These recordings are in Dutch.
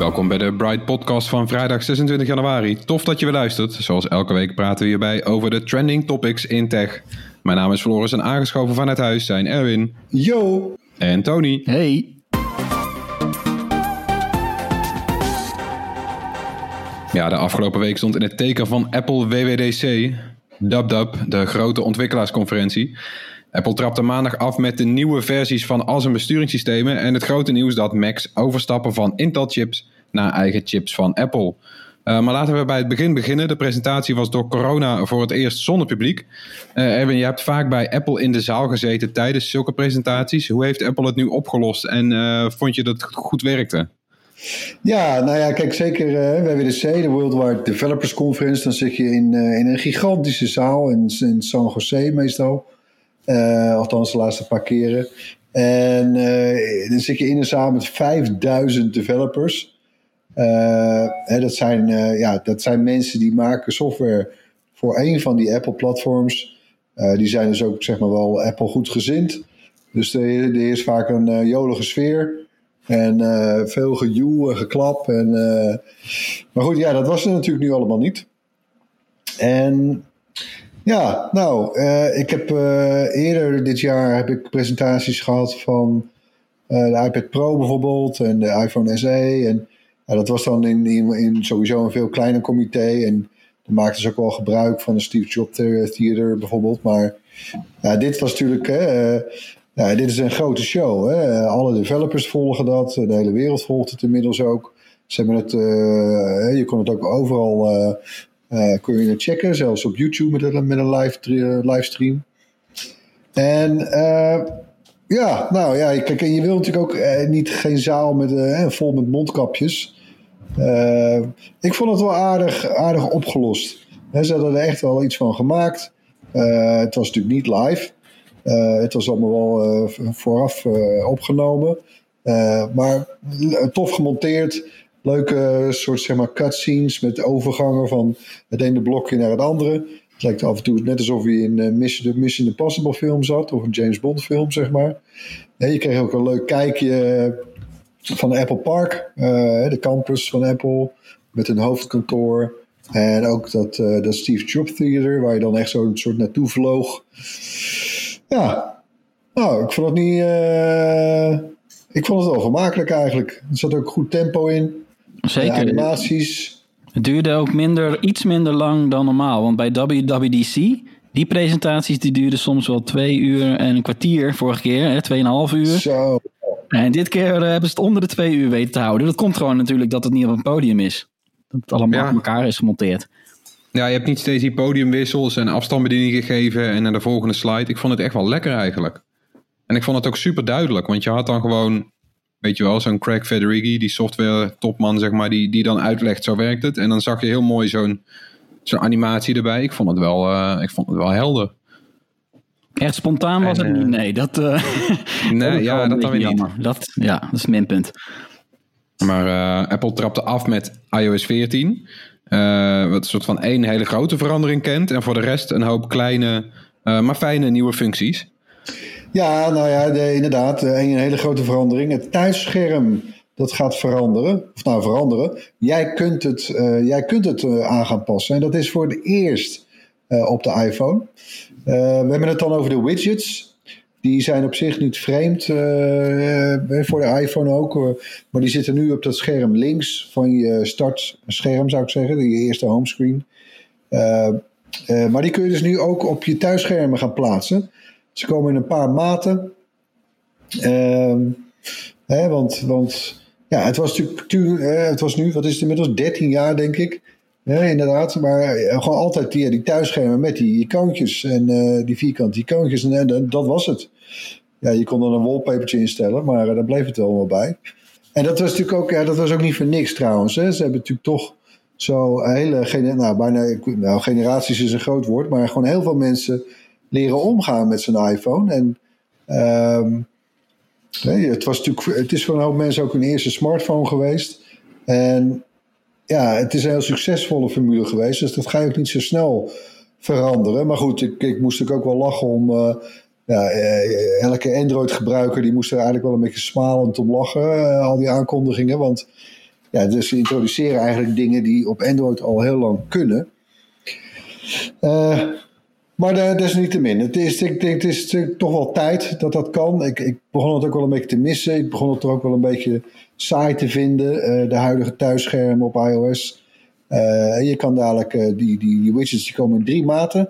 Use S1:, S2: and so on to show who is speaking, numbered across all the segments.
S1: Welkom bij de Bright Podcast van vrijdag 26 januari. Tof dat je weer luistert. Zoals elke week praten we hierbij over de trending topics in tech. Mijn naam is Floris en aangeschoven vanuit huis zijn Erwin.
S2: Yo!
S1: En Tony.
S3: Hey.
S1: Ja, de afgelopen week stond in het teken van Apple WWDC. DubDub, de grote ontwikkelaarsconferentie. Apple trapte maandag af met de nieuwe versies van al zijn besturingssystemen en het grote nieuws dat Macs overstappen van Intel-chips naar eigen chips van Apple. Uh, maar laten we bij het begin beginnen. De presentatie was door corona voor het eerst zonder publiek. Uh, Erwin, je hebt vaak bij Apple in de zaal gezeten tijdens zulke presentaties. Hoe heeft Apple het nu opgelost en uh, vond je dat het goed werkte?
S2: Ja, nou ja, kijk, zeker uh, WWDC, de Worldwide Developers Conference. Dan zit je in, in een gigantische zaal in, in San Jose meestal. Uh, althans, de laatste paar keren. En uh, dan zit je in een zaal met 5000 developers. Uh, hè, dat, zijn, ja, dat zijn mensen die maken software voor een van die Apple-platforms. die zijn dus ook zeg maar wel Apple goed gezind. Dus er, er is vaak een jolige sfeer. En veel gejoel en geklap. En, maar goed, ja, dat was er natuurlijk nu allemaal niet. En ja, nou, uh, ik heb uh, eerder dit jaar heb ik presentaties gehad van uh, de iPad Pro bijvoorbeeld en de iPhone SE. En dat was dan in, in, sowieso een veel kleiner comité. En dan maakten ze ook wel gebruik van de Steve Jobs Theater bijvoorbeeld. Maar dit was natuurlijk, dit is een grote show. Hè. Alle developers volgen dat, de hele wereld volgt het inmiddels ook. Ze hebben het, je kon het ook overal kun je het checken, zelfs op YouTube met een, met een live, livestream. En uh, ja, nou ja, kijk, en je wil natuurlijk ook niet geen zaal met, vol met mondkapjes. ik vond het wel aardig, aardig opgelost. ze hadden er echt wel iets van gemaakt. het was natuurlijk niet live. het was allemaal wel vooraf opgenomen. maar tof gemonteerd leuke soort zeg maar cutscenes met overgangen van het ene blokje naar het andere. Het lijkt af en toe net alsof je in een Mission, Mission Impossible film zat of een James Bond film, zeg maar. je kreeg ook een leuk kijkje van Apple Park, de campus van Apple, met een hoofdkantoor. En ook dat, dat Steve Jobs Theater, waar je dan echt zo'n soort naartoe vloog. Ja, nou, ik vond het niet. Ik vond het wel vermakelijk eigenlijk. Er zat ook goed tempo in.
S3: Zeker.
S2: De animaties.
S3: Het duurde ook minder, iets minder lang dan normaal. Want bij WWDC, die presentaties die duurden soms wel twee uur en een kwartier vorige keer. Hè, tweeënhalf uur.
S2: Zo.
S3: En dit keer eh, hebben ze het onder de twee uur weten te houden. Dat komt gewoon natuurlijk dat het niet op een podium is. Dat het allemaal ja. op elkaar is gemonteerd.
S1: Ja, je hebt niet steeds die podiumwissels en afstandsbediening gegeven en naar de volgende slide. Ik vond het echt wel lekker eigenlijk. En ik vond het ook super duidelijk, want je had dan gewoon weet je wel, zo'n Craig Federighi, die software topman, zeg maar, die, die dan uitlegt, zo werkt het. En dan zag je heel mooi zo'n zo'n animatie erbij. Ik vond het wel, uh, ik vond het wel helder.
S3: Echt spontaan was en, het niet, nee. Dat, uh,
S1: nee, dat ja, dat dan weer niet.
S3: Dat, ja, dat is mijn punt.
S1: Maar uh, Apple trapte af met iOS 14. wat een soort van één hele grote verandering kent. En voor de rest een hoop kleine, maar fijne nieuwe functies.
S2: Ja, nou ja, de, inderdaad. Een hele grote verandering. Het thuisscherm, dat gaat veranderen. Of nou, veranderen. Jij kunt het, uh, jij kunt het uh, aan gaan passen. En dat is voor het eerst op de iPhone. we hebben het dan over de widgets. Die zijn op zich niet vreemd voor de iPhone ook. maar die zitten nu op dat scherm links van je startscherm, zou ik zeggen. Je eerste homescreen. maar die kun je dus nu ook op je thuisschermen gaan plaatsen. Ze komen in een paar maten. Ehm, hè, want, want ja, het was natuurlijk, het was nu, wat is het inmiddels, 13 jaar denk ik. Ja, inderdaad, maar eh, gewoon altijd die, die thuisschermen met die icoontjes en uh, die vierkante icoontjes en, en, dat was het. Ja, je kon er een wallpapertje instellen, maar uh, daar bleef het allemaal bij. En dat was natuurlijk ook, ja, dat was ook niet voor niks trouwens. Hè. Ze hebben natuurlijk toch zo hele, nou, bijna, nou, generaties is een groot woord, maar gewoon heel veel mensen leren omgaan met zijn iPhone. En nee, het, was natuurlijk, het is voor een hoop mensen ook hun eerste smartphone geweest. En ja, het is een heel succesvolle formule geweest. Dus dat ga je ook niet zo snel veranderen. Maar goed, ik, ik moest ook wel lachen om. Ja, eh, elke Android-gebruiker die moest er eigenlijk wel een beetje smalend om lachen. Uh, al die aankondigingen. Want ja, dus ze introduceren eigenlijk dingen die op Android al heel lang kunnen. Uh, maar uh, desalniettemin, het is, ik denk, het is toch wel tijd dat dat kan. Ik, ik begon het ook wel een beetje te missen. Ik begon het er ook wel een beetje saai te vinden, uh, de huidige thuisschermen op iOS. Je kan dadelijk, die, die, widgets die komen in drie maten.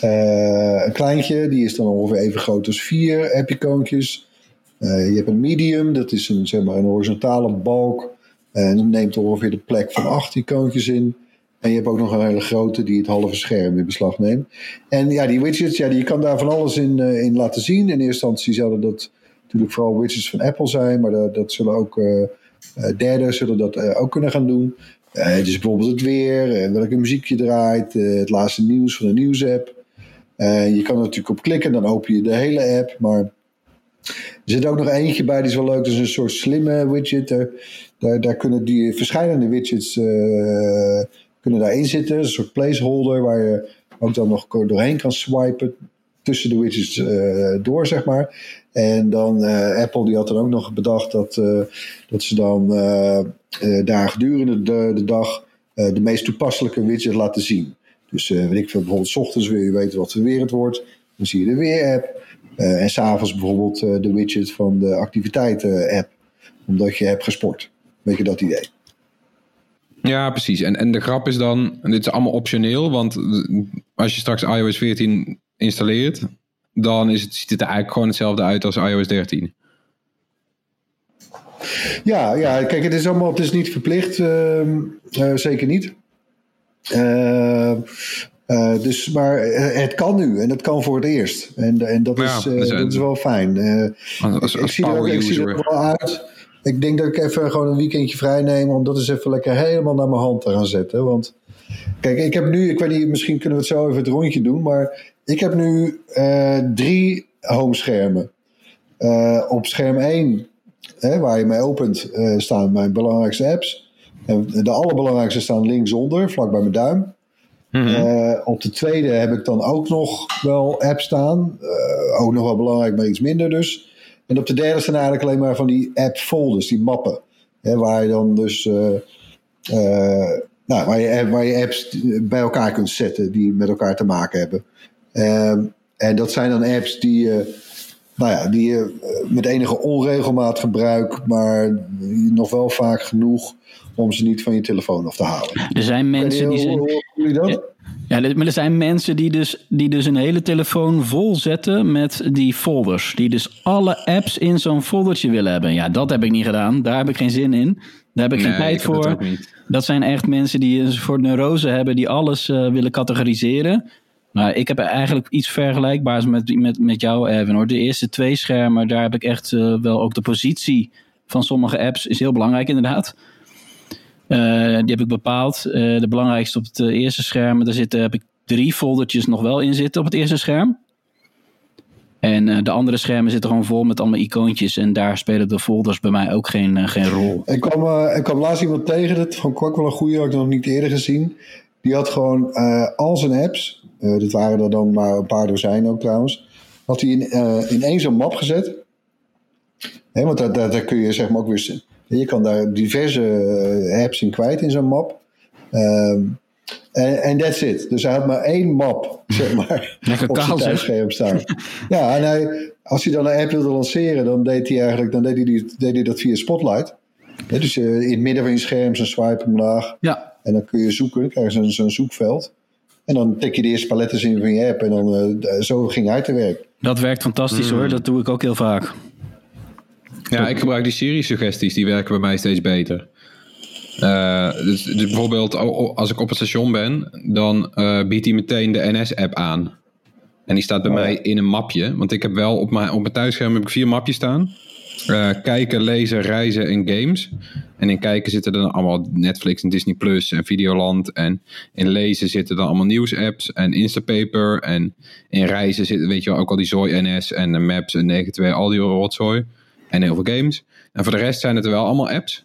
S2: een kleintje, die is dan ongeveer even groot als vier app-icoontjes. je hebt een medium, dat is een, zeg maar, een horizontale balk. En neemt ongeveer de plek van acht icoontjes in. En je hebt ook nog een hele grote die het halve scherm in beslag neemt. En ja, die widgets, ja, je kan daar van alles in, uh, in laten zien. In eerste instantie zouden dat natuurlijk vooral widgets van Apple zijn, maar dat, dat zullen ook uh, derden zullen dat ook kunnen gaan doen. het is bijvoorbeeld het weer, welke muziek je draait, het laatste nieuws van de nieuwsapp. je kan er natuurlijk op klikken, dan open je de hele app. Maar er zit ook nog eentje bij, die is wel leuk. Dat is een soort slimme widget. Daar, daar, kunnen die verschillende widgets kunnen daarin zitten. Een soort placeholder waar je ook dan nog doorheen kan swipen tussen de widgets uh, door, zeg maar. En dan uh, Apple die had dan ook nog bedacht dat, uh, dat ze dan daar gedurende de, de dag de meest toepasselijke widget laten zien. Dus weet ik veel, bijvoorbeeld s ochtends wil je weten wat voor weer het wordt. Dan zie je de weer-app. en s'avonds bijvoorbeeld de widget van de activiteiten-app. Omdat je hebt gesport. Weet je dat idee?
S1: Ja, precies. En, en de grap is dan, dit is allemaal optioneel, want als je straks iOS 14 installeert, dan is het, ziet het er eigenlijk gewoon hetzelfde uit als iOS 13.
S2: Ja, ja kijk, het is allemaal, het is niet verplicht, uh, uh, zeker niet. Uh, dus, maar het kan nu en het kan voor het eerst. En, en dat, ja, is, dus, dat is wel fijn.
S1: als, als, ik, zie er ik zie er
S2: wel uit ik denk dat ik even gewoon een weekendje vrij neem om dat eens even lekker helemaal naar mijn hand te gaan zetten. Want kijk, ik heb nu, ik weet niet, misschien kunnen we het zo even het rondje doen, maar ik heb nu uh, drie homeschermen. Uh, op scherm 1, hè, waar je mij opent, uh, staan mijn belangrijkste apps. En de allerbelangrijkste staan linksonder, vlak bij mijn duim. Mm -hmm. op de tweede heb ik dan ook nog wel apps staan. ook nog wel belangrijk, maar iets minder dus. En op de derde staan eigenlijk alleen maar van die app folders, die mappen. Hè, waar je dan dus uh, uh, nou, waar, je, waar je apps bij elkaar kunt zetten die met elkaar te maken hebben. Uh, en dat zijn dan apps die je, nou ja, die je met enige onregelmaat gebruikt, maar nog wel vaak genoeg om ze niet van je telefoon af te halen.
S3: Er zijn mensen die zijn. Hoe, hoe, hoe dat? Ja, maar er zijn mensen die dus, die dus een hele telefoon vol zetten met die folders. Die dus alle apps in zo'n foldertje willen hebben. Ja, dat heb ik niet gedaan. Daar heb ik geen zin in. Daar heb ik geen tijd voor. Dat zijn echt mensen die een soort neurose hebben, die alles uh, willen categoriseren. Maar ik heb eigenlijk iets vergelijkbaars met, met, met jou, Erwin. Hoor. De eerste twee schermen, daar heb ik echt uh, wel ook de positie van sommige apps is heel belangrijk inderdaad. Uh, die heb ik bepaald. Uh, de belangrijkste op het eerste scherm. Daar zitten, heb ik drie foldertjes nog wel in zitten op het eerste scherm. En uh, de andere schermen zitten gewoon vol met allemaal icoontjes. En daar spelen de folders bij mij ook geen, geen rol.
S2: Ik kwam, ik kwam laatst iemand tegen. Dat ik ook wel een goede. Had ik nog niet eerder gezien. Die had gewoon al zijn apps. dat waren er dan maar een paar dozijn ook trouwens. Had hij in, in één zo'n map gezet. Want daar, daar, daar kun je zeg maar ook weer Je kan daar diverse eh, apps in kwijt in zo'n map. Ehm, en um, that's it. Dus hij had maar één map, zeg maar, op zijn thuisscherm staan. ja, en hij, als hij dan een app wilde lanceren, dan deed hij eigenlijk dan deed hij, deed hij dat via Spotlight. dus uh, in het midden van je scherm zo'n swipe omlaag.
S3: Ja.
S2: En dan kun je zoeken, dan krijg je zo'n zoekveld. En dan tik je de eerste paletten in van je app en dan uh, zo ging hij te werk.
S3: Dat werkt fantastisch hoor, mm. dat doe ik ook heel vaak.
S1: Ja, ik gebruik die Siri-suggesties, die werken bij mij steeds beter. Uh, dus, dus, bijvoorbeeld als ik op het station ben, dan uh, biedt hij meteen de NS-app aan. En die staat bij oh, mij in een mapje. Want ik heb wel op mijn, op mijn thuisscherm heb ik vier mapjes staan. Uh, kijken, lezen, reizen en games. En in kijken zitten dan allemaal Netflix en Disney Plus en Videoland. En in lezen zitten dan allemaal nieuwsapps en Instapaper. En in reizen zitten, weet je wel, ook al die Zooi NS en Maps en 92, al die rotzooi. En heel veel games. En voor de rest zijn het er wel allemaal apps.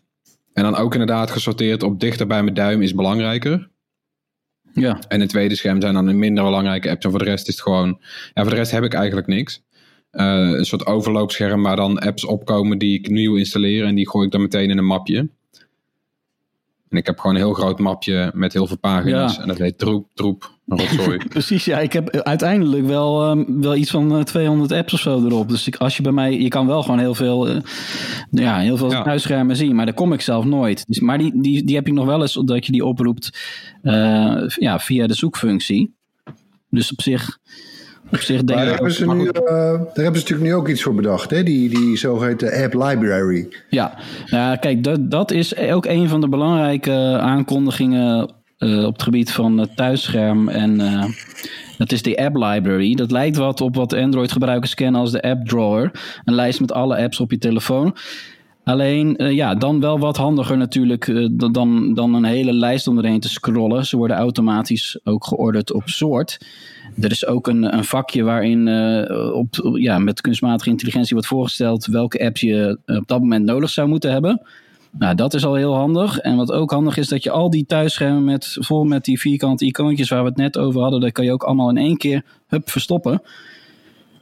S1: En dan ook inderdaad gesorteerd op dichter bij mijn duim is belangrijker.
S3: Ja.
S1: En het tweede scherm zijn dan minder belangrijke apps. En voor de rest is het gewoon. Ja, voor de rest heb ik eigenlijk niks. Uh, een soort overloopscherm waar dan apps opkomen die ik nieuw installeer. En die gooi ik dan meteen in een mapje. En ik heb gewoon een heel groot mapje met heel veel pagina's. En dat heet troep, troep, rotzooi.
S3: Precies, ja. Ik heb uiteindelijk wel, um, wel iets van 200 eh, apps of zo erop. Dus ik, als je bij mij, je kan wel gewoon heel veel, uh, ja, heel veel ja. thuisschermen zien. Maar daar kom ik zelf nooit. Dus, maar die, die, die heb ik nog wel eens, dat je die oproept uh, ja, via de zoekfunctie. Dus op zich op zich denk
S2: daar, hebben ze nu, uh, daar hebben ze natuurlijk nu ook iets voor bedacht, hè? Die, die zogeheten app library.
S3: Ja, nou, kijk, dat, dat is ook een van de belangrijke aankondigingen op het gebied van thuisscherm. En uh, dat is de app library. Dat lijkt wat op wat Android-gebruikers kennen als de app drawer. Een lijst met alle apps op je telefoon. Alleen, uh, ja, dan wel wat handiger natuurlijk dan, dan een hele lijst om erheen te scrollen. Ze worden automatisch ook georderd op soort. Er is ook een, een vakje waarin op, ja, met kunstmatige intelligentie wordt voorgesteld welke apps je op dat moment nodig zou moeten hebben. Nou, dat is al heel handig. En wat ook handig is, dat je al die thuisschermen met, vol met die vierkante icoontjes waar we het net over hadden, dat kan je ook allemaal in één keer hup, verstoppen.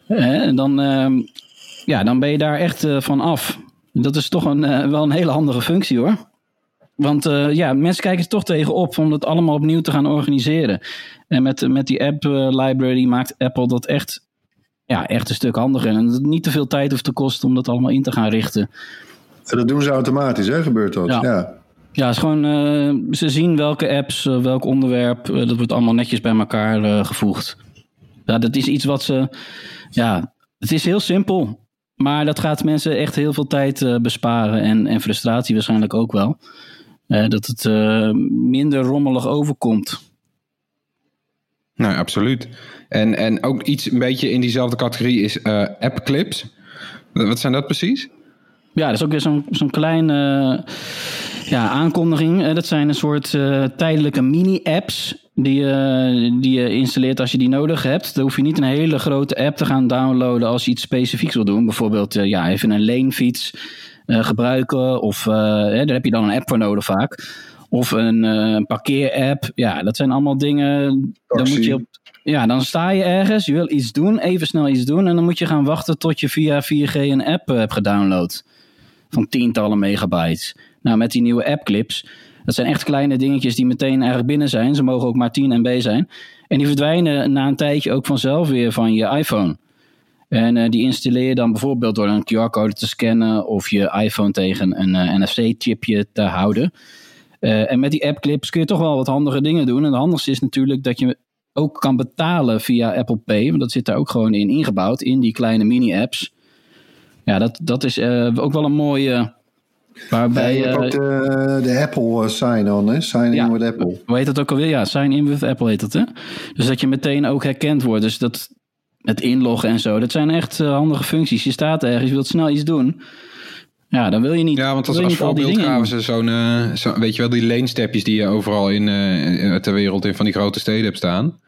S3: En dan, ehm, ja, dan ben je daar echt van af. Dat is toch een, uh, wel een hele handige functie hoor. Want uh, ja, mensen kijken er toch tegenop om het allemaal opnieuw te gaan organiseren. En met, met die app library maakt Apple dat echt, ja, echt een stuk handiger. En het niet te veel tijd hoeft te kosten om dat allemaal in te gaan richten.
S2: En dat doen ze automatisch, hè? Gebeurt dat? Ja.
S3: ja. Ja, het is gewoon, uh, ze zien welke apps, uh, welk onderwerp, uh, dat wordt allemaal netjes bij elkaar gevoegd. Ja, dat is iets wat ze, ja, het is heel simpel. Maar dat gaat mensen echt heel veel tijd uh, besparen en, en frustratie waarschijnlijk ook wel. Uh, dat het uh, minder rommelig overkomt.
S1: Nou, absoluut. En, en ook iets een beetje in diezelfde categorie is app clips. Wat zijn dat precies?
S3: Ja, dat is ook weer zo'n zo'n kleine ja, aankondiging. Dat zijn een soort tijdelijke mini-apps die, uh, die je installeert als je die nodig hebt. Dan hoef je niet een hele grote app te gaan downloaden als je iets specifieks wil doen. Bijvoorbeeld uh, ja, even een leenfiets gebruiken. Of daar heb je dan een app voor nodig vaak. Of een, een parkeerapp. Ja, dat zijn allemaal dingen. Dan moet je op, ja, dan sta je ergens, je wil iets doen, even snel iets doen. En dan moet je gaan wachten tot je via 4G een app hebt gedownload. Van tientallen megabytes. Nou, met die nieuwe appclips dat zijn echt kleine dingetjes die meteen eigenlijk binnen zijn. Ze mogen ook maar 10 MB zijn. En die verdwijnen na een tijdje ook vanzelf weer van je iPhone. En uh, die installeer je dan bijvoorbeeld door een QR-code te scannen of je iPhone tegen een uh, NFC-chipje te houden. Uh, en met die appclips kun je toch wel wat handige dingen doen. En het handigste is natuurlijk dat je ook kan betalen via Apple Pay. Want dat zit daar ook gewoon in ingebouwd, in die kleine mini-apps. Ja, dat, dat is ook wel een mooie
S2: Waarbij, je hebt ook de, de Apple sign-on, hè? Sign in with Apple.
S3: Hoe heet dat ook alweer? Ja, sign in with Apple heet dat, hè? Dus dat je meteen ook herkend wordt. Dus dat het inloggen en zo, dat zijn echt handige functies. Je staat ergens, je wilt snel iets doen. Ja, dan wil je niet.
S1: Ja, want als, als voorbeeld gaven ze zo'n, uh, zo, weet je wel, die leenstepjes die je overal in uh, ter wereld in van die grote steden hebt staan.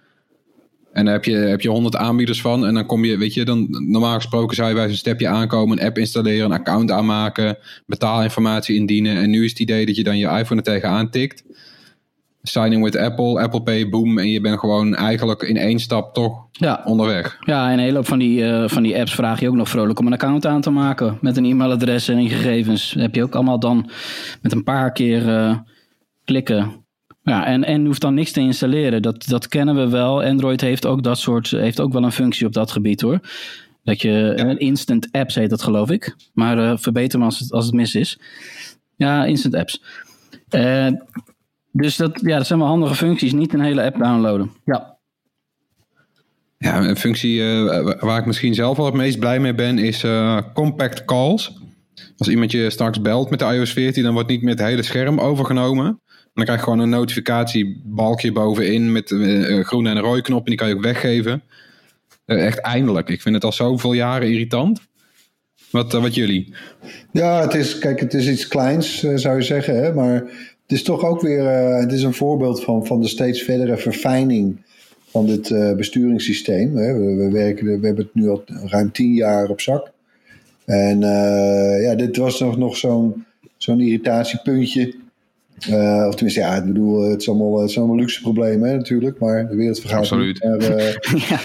S1: En dan heb je, heb je 100 aanbieders van. En dan kom je, weet je, dan normaal gesproken zou je bij zo'n stepje aankomen, een app installeren, een account aanmaken, betaalinformatie indienen. En nu is het idee dat je dan je iPhone er tegenaan tikt. signing with Apple, Apple Pay, boom. En je bent gewoon eigenlijk in één stap toch
S3: Ja.
S1: onderweg.
S3: Ja, en een hele hoop van die, eh, van die apps vraag je ook nog vrolijk om een account aan te maken. Met een e-mailadres en gegevens. Dat heb je ook allemaal dan met een paar keer eh, klikken. Ja, en, en hoeft dan niks te installeren. Dat, dat kennen we wel. Android heeft ook dat soort, heeft ook wel een functie op dat gebied hoor. Dat je, een instant apps heet dat geloof ik. Maar eh, verbeter me als het, als het mis is. Ja, instant apps. Eh, dus dat, ja, dat zijn wel handige functies. Niet een hele app downloaden. Ja.
S1: Ja, een functie eh, waar ik misschien zelf wel het meest blij mee ben is eh, compact calls. Als iemand je straks belt met de iOS 14, dan wordt niet meer het hele scherm overgenomen. Dan krijg je gewoon een notificatiebalkje bovenin met eh, een groene en een rode knop en die kan je ook weggeven. Eh, echt eindelijk. Ik vind het al zoveel jaren irritant. Wat, eh, wat jullie?
S2: Ja, het is, kijk, het is iets kleins, eh, zou je zeggen. Hè? Maar het is toch ook weer eh, het is een voorbeeld van, van de steeds verdere verfijning van dit eh, besturingssysteem. Hè? We, we, werken, er- we hebben het nu al ruim tien jaar op zak. En eh, ja, dit was nog, nog zo'n zo'n irritatiepuntje. Eh, of tenminste, ja, ik bedoel, het is allemaal, het zijn allemaal luxe problemen hè, natuurlijk. Maar de wereld vergaat
S1: Absoluut.
S2: Maar, eh,
S3: ja.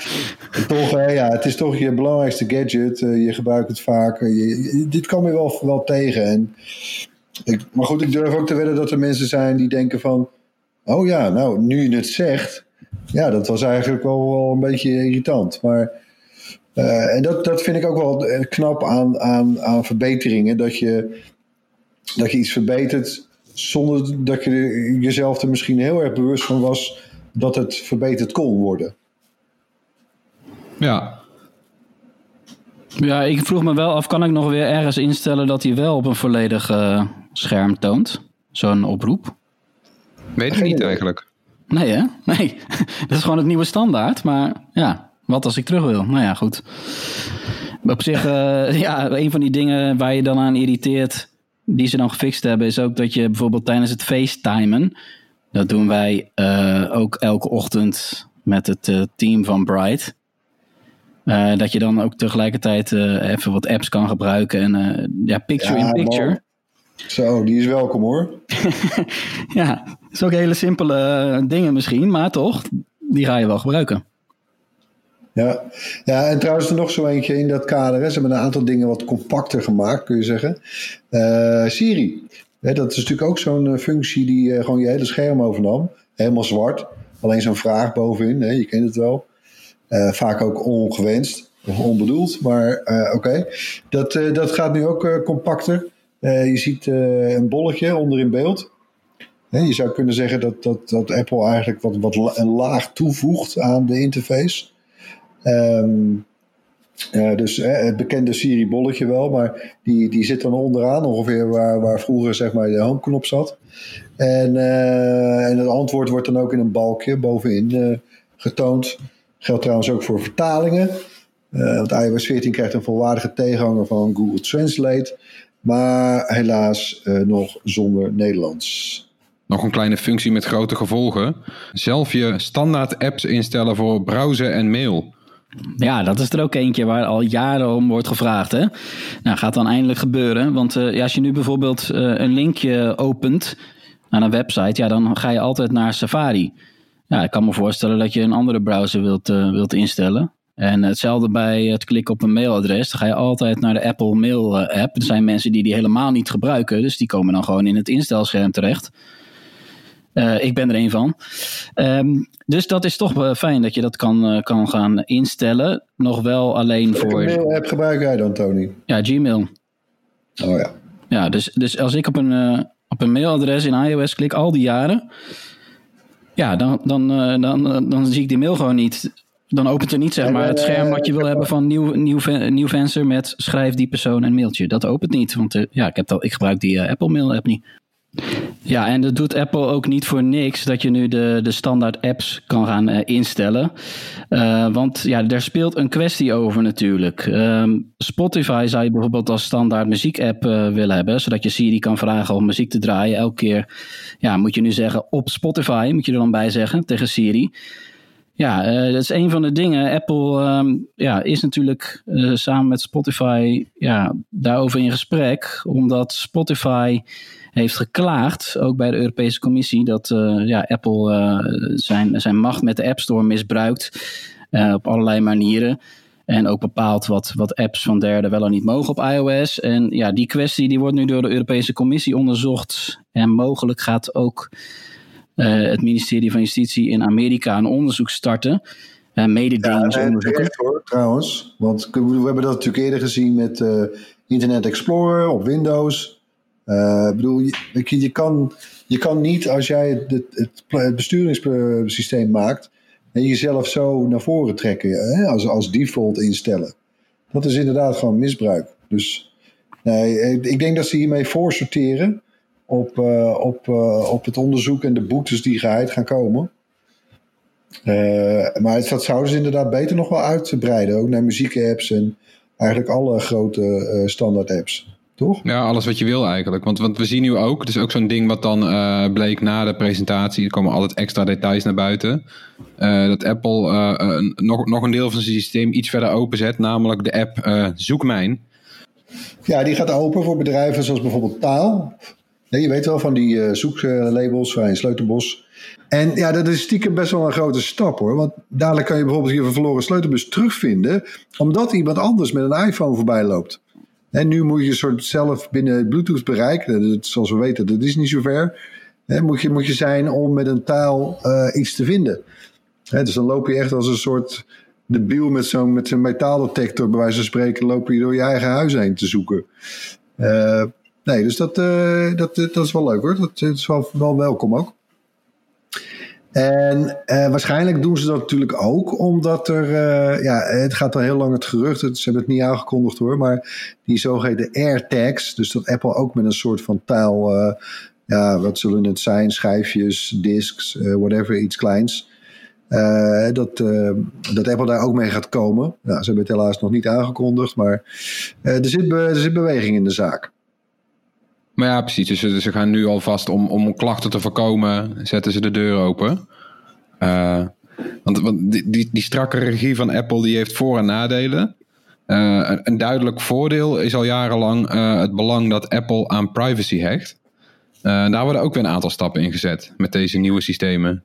S2: toch, ja, het is toch je belangrijkste gadget. Eh, je gebruikt het vaak. Je- dit kan je wel, wel tegen. En ik, maar goed, ik durf ook te wedden dat er mensen zijn die denken van... Oh ja, nou, nu je het zegt... Ja, dat was eigenlijk wel, wel een beetje irritant. Maar, eh, en dat, dat vind ik ook wel knap aan, aan, aan verbeteringen. Dat je, dat je iets verbetert zonder dat je jezelf er misschien heel erg bewust van was... dat het verbeterd kon worden.
S1: Ja,
S3: Ja, ik vroeg me wel af, kan ik nog weer ergens instellen dat hij wel op een volledig eh, scherm toont? Zo'n oproep?
S1: weet ik niet eigenlijk.
S3: Nee hè? Nee. dat is gewoon het nieuwe standaard. Maar ja, wat als ik terug wil? Nou ja, goed. Op zich, eh, ja, een van die dingen waar je dan aan irriteert, die ze dan gefixt hebben, is ook dat je bijvoorbeeld tijdens het facetimen, dat doen wij eh, ook elke ochtend met het eh, team van Bright. Eh, dat je dan ook tegelijkertijd even wat apps kan gebruiken. En ja, picture
S2: Ja,
S3: in picture.
S2: man. Zo, die is welkom hoor.
S3: Ja, dat is ook hele simpele dingen misschien, maar toch, die ga je wel gebruiken.
S2: Ja. ja, en trouwens er nog zo eentje in dat kader. Hè. Ze hebben een aantal dingen wat compacter gemaakt, kun je zeggen. Eh, Siri. Hè, dat is natuurlijk ook zo'n eh, functie die eh, gewoon je hele scherm overnam. Helemaal zwart. Alleen zo'n vraag bovenin, hè, je kent het wel. Vaak ook ongewenst of onbedoeld, maar oké. Dat, dat gaat nu ook compacter. Je ziet een bolletje onder in beeld. Je zou kunnen zeggen dat, dat, dat Apple eigenlijk wat, wat een laag toevoegt aan de interface. Eh, dus eh, het bekende Siri-bolletje wel, maar die, die zit dan onderaan, ongeveer waar, waar vroeger zeg maar, de homeknop zat. En, eh, en het antwoord wordt dan ook in een balkje bovenin getoond. Geldt trouwens ook voor vertalingen. Want iOS 14 krijgt een volwaardige tegenhanger van Google Translate. Maar helaas nog zonder Nederlands.
S1: Nog een kleine functie met grote gevolgen. Zelf je standaard apps instellen voor browsen en mail.
S3: Ja, dat is er ook eentje waar al jaren om wordt gevraagd. Hè? Nou, gaat dan eindelijk gebeuren. Want eh, ja, als je nu bijvoorbeeld eh, een linkje opent aan een website, ja, dan ga je altijd naar Safari. Ja, ik kan me voorstellen dat je een andere browser wilt, eh, wilt instellen. En hetzelfde bij het klikken op een mailadres. Dan ga je altijd naar de Apple Mail app. Er zijn mensen die die helemaal niet gebruiken. Dus die komen dan gewoon in het instelschema terecht. Eh, ik ben er een van. Ehm, dus dat is toch wel fijn dat je dat kan, eh, kan gaan instellen. Nog wel alleen
S2: Welke
S3: voor
S2: mail-app gebruik jij dan, Tony?
S3: ja, Gmail.
S2: Oh ja.
S3: Ja, dus, dus als ik op een, eh, op een mailadres in iOS klik al die jaren. Ja, dan, dan, eh, dan, eh, dan zie ik die mail gewoon niet. Dan opent er niet zeg maar, het
S2: eh,
S3: scherm wat je wil hebben van nieuw, nieuw, nieuw venster met schrijf die persoon een mailtje. Dat opent niet, want eh, ja, ik, heb dat, ik gebruik die eh, Apple Mail app niet. Ja, en dat doet Apple ook niet voor niks dat je nu de, de standaard apps kan gaan eh, instellen. Eh, want ja, daar speelt een kwestie over natuurlijk. Ehm, Spotify zou je bijvoorbeeld als standaard muziekapp eh willen hebben, zodat je Siri kan vragen om muziek te draaien. Elke keer ja, moet je nu zeggen op Spotify, moet je er dan bij zeggen tegen Siri. ja, dat is een van de dingen. Apple ehm, ja, is natuurlijk samen met Spotify ja, daarover in gesprek. Omdat Spotify heeft geklaagd, ook bij de Europese Commissie, dat ja, Apple zijn, zijn macht met de App Store misbruikt op allerlei manieren. En ook bepaalt wat, wat apps van derden wel en niet mogen op iOS. En ja, die kwestie die wordt nu door de Europese Commissie onderzocht. En mogelijk gaat ook het ministerie van Justitie in Amerika een onderzoek starten. Uh, mededingingsonderzoek.
S2: Ja, hoor, trouwens. Want we hebben dat natuurlijk eerder gezien met Internet Explorer op Windows. Ik bedoel, je, je, kan, je kan niet als jij het, het, besturingssysteem maakt en jezelf zo naar voren trekken, hè, als, als default instellen. Dat is inderdaad gewoon misbruik. Dus nee, ik denk dat ze hiermee voorsorteren op, uh, op, op het onderzoek en de boetes die geheid gaan komen. Maar dat zouden ze inderdaad beter nog wel uitbreiden, ook naar muziekapps en eigenlijk alle grote standaard apps toch?
S1: Ja, alles wat je wil eigenlijk. Want, want we zien nu ook, dus ook zo'n ding wat dan uh, bleek na de presentatie, er komen altijd extra details naar buiten, uh, dat Apple uh, nog, nog een deel van zijn systeem iets verder openzet, namelijk de app Zoekmijn.
S2: Ja, die gaat open voor bedrijven zoals bijvoorbeeld Taal. je weet wel van die zoeklabels van Sleutelbos. En ja, dat is stiekem best wel een grote stap hoor. Want dadelijk kan je bijvoorbeeld je verloren sleutelbus terugvinden, omdat iemand anders met een iPhone voorbij loopt. En nu moet je soort zelf binnen Bluetooth bereiken. zoals we weten, dat is niet zo ver. Hè, moet, je, moet je zijn om met een taal uh, iets te vinden. Dus dan loop je echt als een soort debiel met zo'n met zo'n metaaldetector, bij wijze van spreken, loop je door je eigen huis heen te zoeken. Uh, nee, dus dat, uh, dat, dat is wel leuk hoor. Dat, dat is wel, wel welkom ook. En uh, waarschijnlijk doen ze dat natuurlijk ook omdat er, uh, ja, het gaat al heel lang het gerucht, ze hebben het niet aangekondigd hoor, maar die zogeheten AirTags, dus dat Apple ook met een soort van taal, uh, ja, wat zullen het zijn, schijfjes, discs, whatever, iets kleins. dat, dat Apple daar ook mee gaat komen. Nou, ze hebben het helaas nog niet aangekondigd, maar er, zit er zit beweging in de zaak.
S1: Maar ja, precies. Dus ze gaan nu alvast om, om klachten te voorkomen, zetten ze de deur open. Uh, want, want die, die, die, strakke regie van Apple die heeft voor- en nadelen. Uh, een, duidelijk voordeel is al jarenlang uh, het belang dat Apple aan privacy hecht. daar worden ook weer een aantal stappen in gezet met deze nieuwe systemen.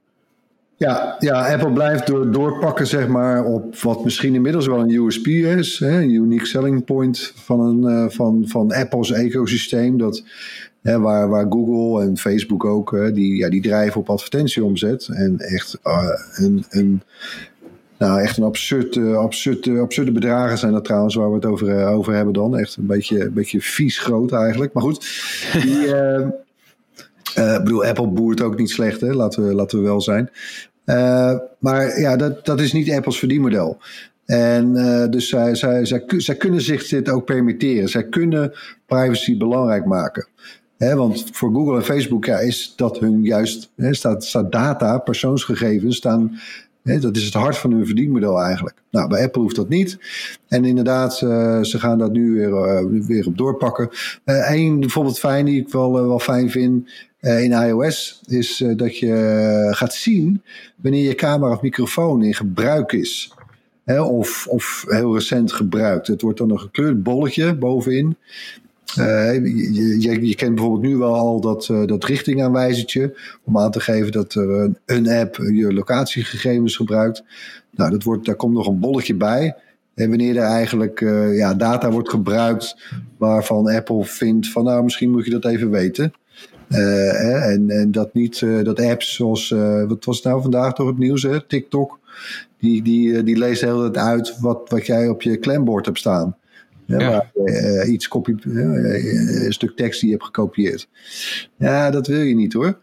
S2: Ja, ja, Apple blijft door, doorpakken zeg maar, op wat misschien inmiddels wel een USP is. Hè, een unique selling point van, een, uh, van, van Apple's ecosysteem. Dat, hè, waar, waar Google en Facebook ook, hè, die, ja, die drijven op advertentieomzet. En echt uh, een, een, nou, echt een absurde, absurde, absurde bedragen zijn dat trouwens waar we het over, uh, over hebben dan. Echt een beetje, een beetje vies groot eigenlijk. Maar goed, die... Uh, ik bedoel, Apple boert ook niet slecht, hè? Laten, we, laten we wel zijn. Uh, maar ja, dat, dat is niet Apples verdienmodel. En uh, dus zij, zij, zij, zij, kunnen zich dit ook permitteren. Zij kunnen privacy belangrijk maken. Want voor Google en Facebook ja, is dat hun juist, staat, staat data, persoonsgegevens, staan dat is het hart van hun verdienmodel eigenlijk. Nou, bij Apple hoeft dat niet. En inderdaad, uh, ze gaan dat nu weer, uh, weer op doorpakken. Eén uh, bijvoorbeeld fijn, die ik wel, wel fijn vind in iOS, is dat je gaat zien wanneer je camera of microfoon in gebruik is. of, of heel recent gebruikt. Het wordt dan een gekleurd bolletje bovenin. Uh, je, je, kent bijvoorbeeld nu wel al dat, uh, dat richtingaanwijzertje om aan te geven dat er een, app je locatiegegevens gebruikt. Nou, dat wordt, daar komt nog een bolletje bij. En wanneer er eigenlijk uh, ja, data wordt gebruikt waarvan Apple vindt van nou misschien moet je dat even weten. en, en dat niet dat apps zoals, wat was nou vandaag toch het nieuws, hè? TikTok, die, die, die leest heel het uit wat, wat jij op je klembord hebt staan. Ja, uh, iets kopie, uh, een stuk tekst die je hebt gekopieerd. Ja, dat wil je niet hoor.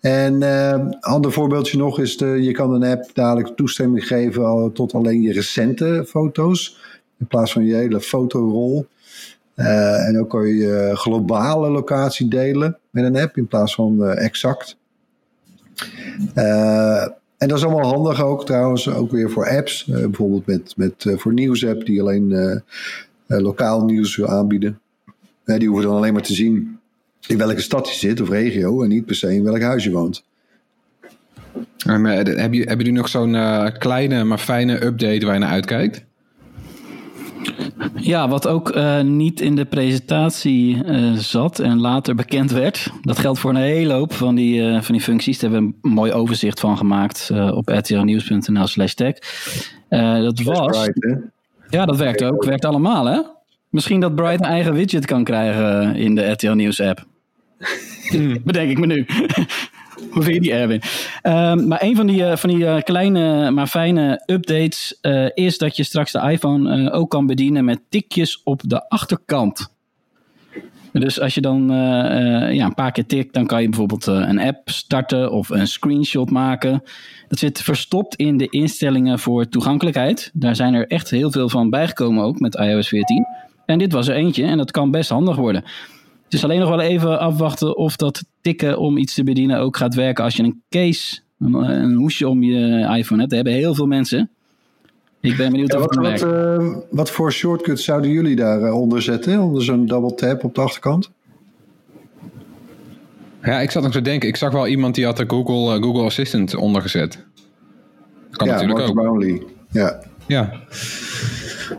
S2: En uh, ander voorbeeldje nog is, de, je kan een app dadelijk toestemming geven tot alleen je recente foto's. In plaats van je hele fotorol. Uh, en ook kan je je globale locatie delen met een app in plaats van exact. en dat is allemaal handig ook trouwens, ook weer voor apps. bijvoorbeeld met, met, voor nieuwsapp die alleen eh, lokaal nieuws wil aanbieden. die hoeven dan alleen maar te zien in welke stad je zit of regio en niet per se in welk huis je woont.
S1: En, uh, heb, je, hebben jullie nog zo'n uh, kleine maar fijne update waar je naar uitkijkt?
S3: Ja, wat ook uh, niet in de presentatie uh, zat en later bekend werd. Dat geldt voor een hele hoop van die, uh, van die functies. Daar hebben we een mooi overzicht van gemaakt op rtlnieuws.nl slash tech. dat was... Bright, ja, dat werkt ook. Werkt allemaal, hè? Misschien dat Bright een eigen widget kan krijgen in de RTL Nieuws app. Bedenk ik me nu. Hoe vind je die, Erwin? Um, maar een van die, uh, van die uh, kleine, maar fijne updates uh, is dat je straks de iPhone ook kan bedienen met tikjes op de achterkant. Dus als je dan ja, een paar keer tikt, dan kan je bijvoorbeeld een app starten of een screenshot maken. Dat zit verstopt in de instellingen voor toegankelijkheid. Daar zijn er echt heel veel van bijgekomen ook met iOS 14. En dit was er eentje en dat kan best handig worden. Het is alleen nog wel even afwachten of dat tikken om iets te bedienen ook gaat werken als je een case, een, een hoesje om je iPhone hebt. Dat hebben heel veel mensen. Ik ben benieuwd ja, of
S2: wat,
S3: het
S2: wat, uh, wat voor shortcuts zouden jullie daaronder uh, zetten? Onder zo'n double tap op de achterkant?
S1: Ja, ik zat nog te denken. Ik zag wel iemand die had de Google, uh, Google Assistant ondergezet. Kan
S2: ja,
S1: natuurlijk
S2: Mark
S1: ook.
S2: Brownlee. Ja.
S1: Ja.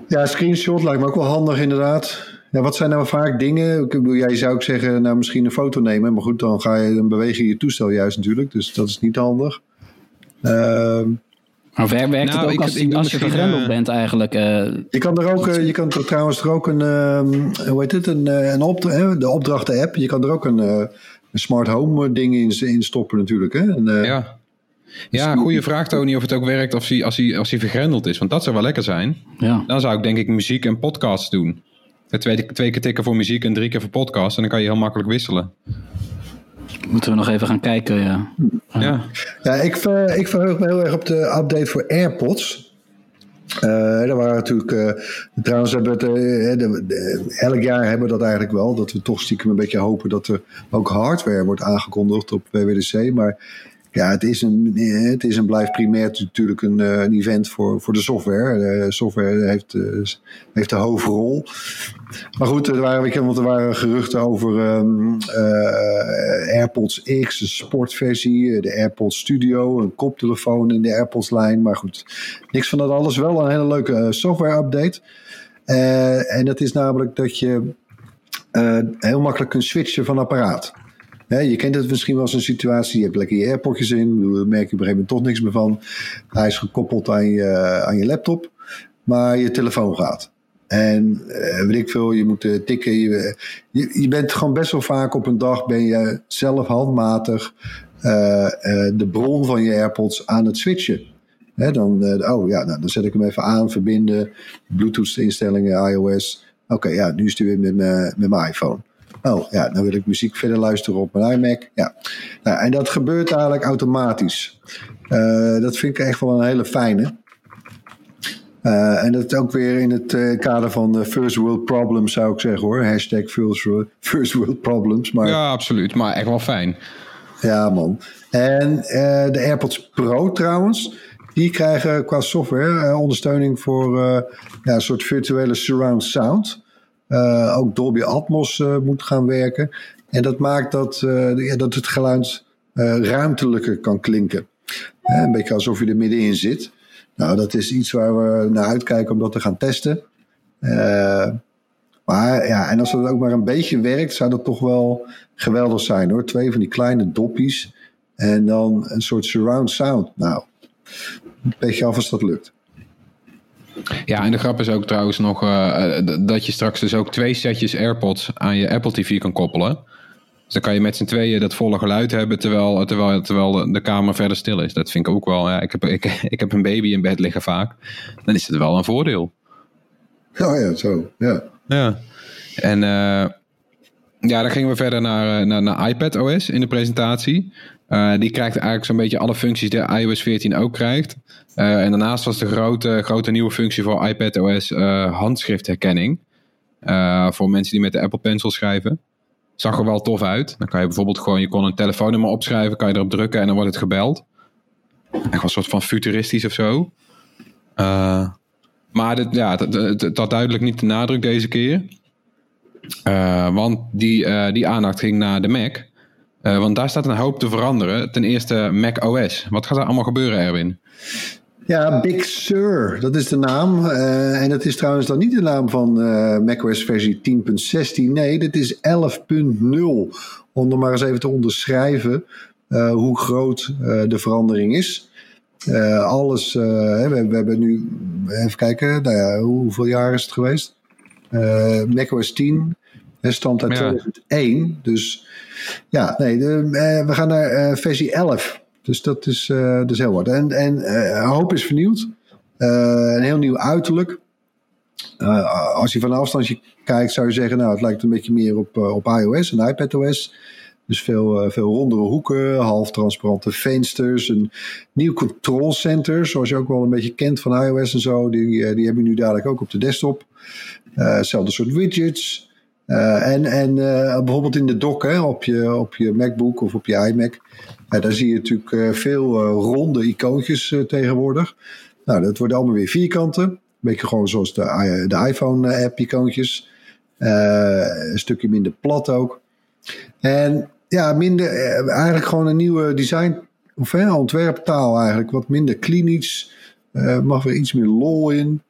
S2: ja, screenshot lijkt me ook wel handig inderdaad. Ja, wat zijn nou vaak dingen? Ik bedoel, jij zou ook zeggen, nou misschien een foto nemen. Maar goed, dan ga je dan beweeg je je toestel juist natuurlijk. Dus dat is niet handig. Uh,
S3: maar werkt nou, het ook ik, als, ik als je vergrendeld uh, bent eigenlijk? Uh,
S2: je kan er ook, uh, je kan er trouwens er ook een, hoe heet het, een, een opdracht, de opdrachten app. Je kan er ook een, een smart home ding in, in stoppen natuurlijk. Hè? En,
S1: ja. Ja, goede vraag Tony of het ook werkt als hij, als, hij, als hij vergrendeld is. Want dat zou wel lekker zijn.
S3: Ja.
S1: Dan zou ik denk ik muziek en podcasts doen. Twee, twee keer tikken voor muziek en drie keer voor podcast. En dan kan je heel makkelijk wisselen.
S3: Moeten we nog even gaan kijken, ja.
S1: Ja,
S2: ja ik, ver, ik verheug me heel erg op de update voor AirPods. Uh, daar waren natuurlijk. Uh, trouwens, hebben het, uh, de, de, elk jaar hebben we dat eigenlijk wel. Dat we toch stiekem een beetje hopen dat er ook hardware wordt aangekondigd op WWDC. Maar ja, het is een, het is en blijft primair natuurlijk een, eh, een event voor, voor de software. De software heeft, uh, heeft de hoofdrol. Maar goed, er waren, want er waren geruchten over um, uh, AirPods X, een sportversie, de AirPods Studio, een koptelefoon in de AirPods-lijn. Maar goed, niks van dat alles. Wel een hele leuke software-update. en dat is namelijk dat je heel makkelijk kunt switchen van apparaat je kent het misschien wel een situatie, je hebt lekker je AirPodjes in, daar merk je op een gegeven moment toch niks meer van. Hij is gekoppeld aan je, aan je laptop, maar je telefoon gaat. En uh, weet ik veel, je moet uh, tikken. Je, je, bent gewoon best wel vaak op een dag ben je zelf handmatig uh, de bron van je AirPods aan het switchen. Dan, oh ja, nou, dan zet ik hem even aan, verbinden, Bluetooth instellingen, iOS. Oké, ja, nu is hij weer met mijn iPhone. Oh ja, dan wil ik muziek verder luisteren op mijn iMac. Ja. Nou, en dat gebeurt eigenlijk automatisch. Uh, dat vind ik echt wel een hele fijne. Uh, en dat is ook weer in het uh, kader van first world problems zou ik zeggen hoor. Hashtag first world, first world problems. Maar...
S1: Ja, absoluut. Maar echt wel fijn.
S2: Ja man. En de AirPods Pro trouwens. Die krijgen qua software ondersteuning voor ja, een soort virtuele surround sound. Uh, ook Dolby Atmos uh, moet gaan werken. En dat maakt dat, uh, ja, dat het geluid ruimtelijker kan klinken. een beetje alsof je er middenin zit. Nou, dat is iets waar we naar uitkijken om dat te gaan testen. maar ja, en als dat ook maar een beetje werkt, zou dat toch wel geweldig zijn hoor. Twee van die kleine doppies. En dan een soort surround sound. Nou, een beetje af als dat lukt.
S1: Ja, en de grap is ook trouwens nog uh, dat je straks dus ook twee setjes AirPods aan je Apple TV kan koppelen. Dus dan kan je met z'n tweeën dat volle geluid hebben terwijl, terwijl, terwijl de kamer verder stil is. Dat vind ik ook wel. Ja, ik, heb, ik, ik heb een baby in bed liggen vaak. Dan is het wel een voordeel.
S2: Oh ja, zo. Ja.
S1: Ja. En uh, ja, dan gingen we verder naar, naar, naar iPad OS in de presentatie. Uh, die krijgt eigenlijk zo'n beetje alle functies die iOS 14 ook krijgt. Uh, en daarnaast was de grote, grote nieuwe functie voor iPadOS uh, handschriftherkenning. voor mensen die met de Apple Pencil schrijven. Zag er wel tof uit. Dan kan je bijvoorbeeld gewoon, je kon een telefoonnummer opschrijven, kan je erop drukken en dan wordt het gebeld. Echt wel een soort van futuristisch of zo. maar dit, ja, dat had duidelijk niet de nadruk deze keer. want die, die aandacht ging naar de Mac. want daar staat een hoop te veranderen. Ten eerste Mac OS. Wat gaat er allemaal gebeuren, Erwin?
S2: Ja, Big Sur, dat is de naam. en dat is trouwens dan niet de naam van macOS versie 10.16. Nee, dit is 11.0. Om er maar eens even te onderschrijven hoe groot de verandering is. Uh, alles, uh, we, we, hebben nu, even kijken, nou ja, hoeveel jaar is het geweest? Uh, macOS 10 stamt uit 2001. Dus ja, nee, de, we gaan naar versie 11. Dus dat is, dat is heel wat. En, en een hoop is vernieuwd. een heel nieuw uiterlijk. als je van een afstandje kijkt, zou je zeggen, nou, het lijkt een beetje meer op, op iOS en iPadOS. Dus veel, veel rondere hoeken, half transparante vensters, een nieuw control center, zoals je ook wel een beetje kent van iOS en zo. Die, die heb je nu dadelijk ook op de desktop. Hetzelfde soort widgets. en en bijvoorbeeld in de dock hè, op, je, op je MacBook of op je iMac. Daar zie je natuurlijk veel ronde icoontjes tegenwoordig. Nou, dat worden allemaal weer vierkanten. Een beetje gewoon zoals de, de iPhone-app icoontjes. een stukje minder plat ook. En ja, minder, eh, eigenlijk gewoon een nieuwe design, of hè, ontwerptaal eigenlijk. Wat minder klinisch, uh, mag er iets meer lol in,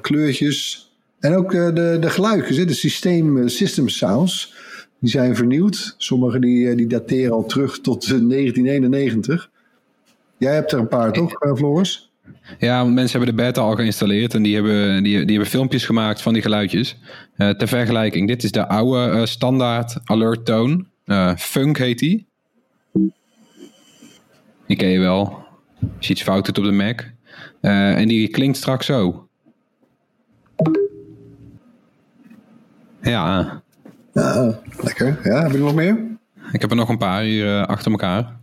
S2: kleurtjes. En ook de, de geluidjes, de systeem, system sounds, die zijn vernieuwd. Sommige die, die dateren al terug tot 1991. Jij hebt er een paar, toch, Floris?
S1: Ja, mensen hebben de beta al geïnstalleerd en die hebben, die, die hebben filmpjes gemaakt van die geluidjes. Ter vergelijking, dit is de oude standaard alert tone. Funk heet die. Die ken je wel. Als je iets fout doet op de Mac. en die klinkt straks zo. Ja.
S2: Ja lekker. Ja, heb je nog meer?
S1: Ik heb er nog een paar hier achter elkaar.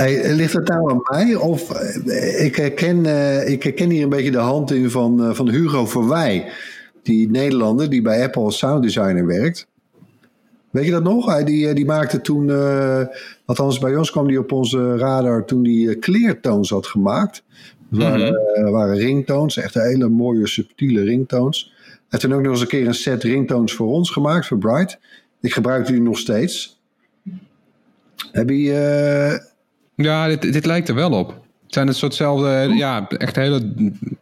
S2: Hey, ligt het nou aan mij? Of eh, ik, herken, uh, ik herken hier een beetje de hand in van, uh, van Hugo Verwij. Die Nederlander die bij Apple als sound designer werkt. Weet je dat nog? Hij die, die maakte toen, uh, althans bij ons kwam die op onze radar toen die kleertoons had gemaakt. Dat waren, mm waren ringtones, echt hele mooie subtiele ringtones. Hij heeft toen ook nog eens een keer een set ringtones voor ons gemaakt, voor Bright. Ik gebruik die nog steeds. Heb je,
S1: ja, dit, dit lijkt er wel op. Het zijn een soortzelfde, ja, echt hele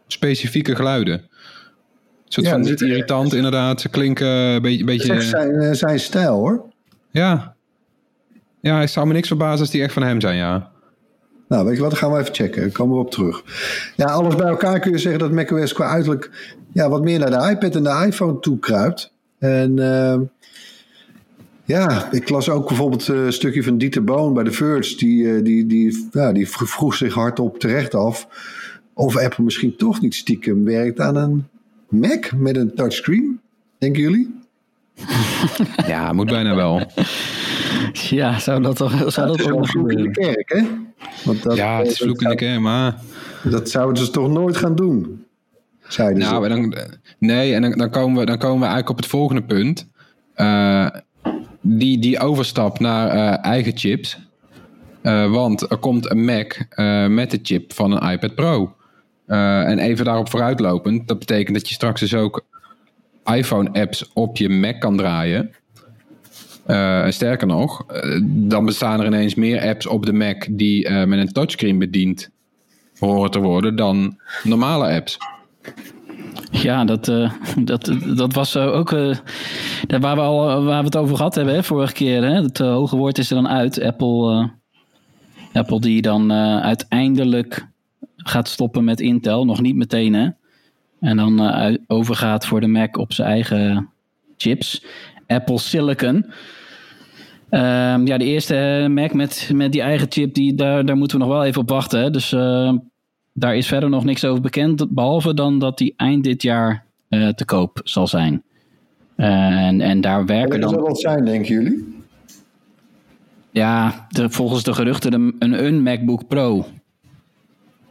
S1: specifieke geluiden. Een soort ja, van niet irritant, inderdaad. Ze klinken een beetje... beetje
S2: zijn, eh, zijn stijl, hoor.
S1: Ja. Ja, ik zou me niks verbazen als die echt van hem zijn, ja.
S2: Nou, weet je wat, dan gaan we even checken. Komen we op terug. Ja, alles bij elkaar kun je zeggen dat macOS qua uiterlijk... ja, wat meer naar de iPad en de iPhone toe kruipt. En... Uh, ja, ik las ook bijvoorbeeld eh, een stukje van Dieter Boon bij The Verge. Die, eh, die, die, ja, die vroeg zich hardop terecht af of Apple misschien toch niet stiekem werkt aan een Mac met een touchscreen. Denken jullie?
S1: Ja, moet bijna wel.
S3: Ja, zou dat toch zou dat toch
S2: een vloek in de kerk, hè?
S1: Want dat, ja, het is vloek in de kerk, maar...
S2: Dat zouden ze toch nooit gaan doen? Zeiden
S1: nou, ze. Dan, nee, en dan, dan, komen we, dan komen we eigenlijk op het volgende punt. Uh, die, die overstap naar uh, eigen chips. Uh, want er komt een Mac uh, met de chip van een iPad Pro. En even daarop vooruitlopend, dat betekent dat je straks dus ook iPhone-apps op je Mac kan draaien. en sterker nog, dan bestaan er ineens meer apps op de Mac die met een touchscreen bediend horen te worden dan normale apps.
S3: Ja, dat, dat, dat was ook waar, we al, waar we het over gehad hebben hè, vorige keer. Hè? Het hoge woord is er dan uit. Apple, Apple die dan uiteindelijk gaat stoppen met Intel. Nog niet meteen hè. En dan overgaat voor de Mac op zijn eigen chips. Apple Silicon. Ehm, ja, de eerste Mac met, met die eigen chip, die, daar, daar moeten we nog wel even op wachten. Hè? Dus daar is verder nog niks over bekend, behalve dan dat die eind dit jaar uh, te koop zal zijn. En, en daar werken dan...
S2: Wat zal dat zijn, denken jullie?
S3: Ja, de, volgens de geruchten een, een MacBook Pro.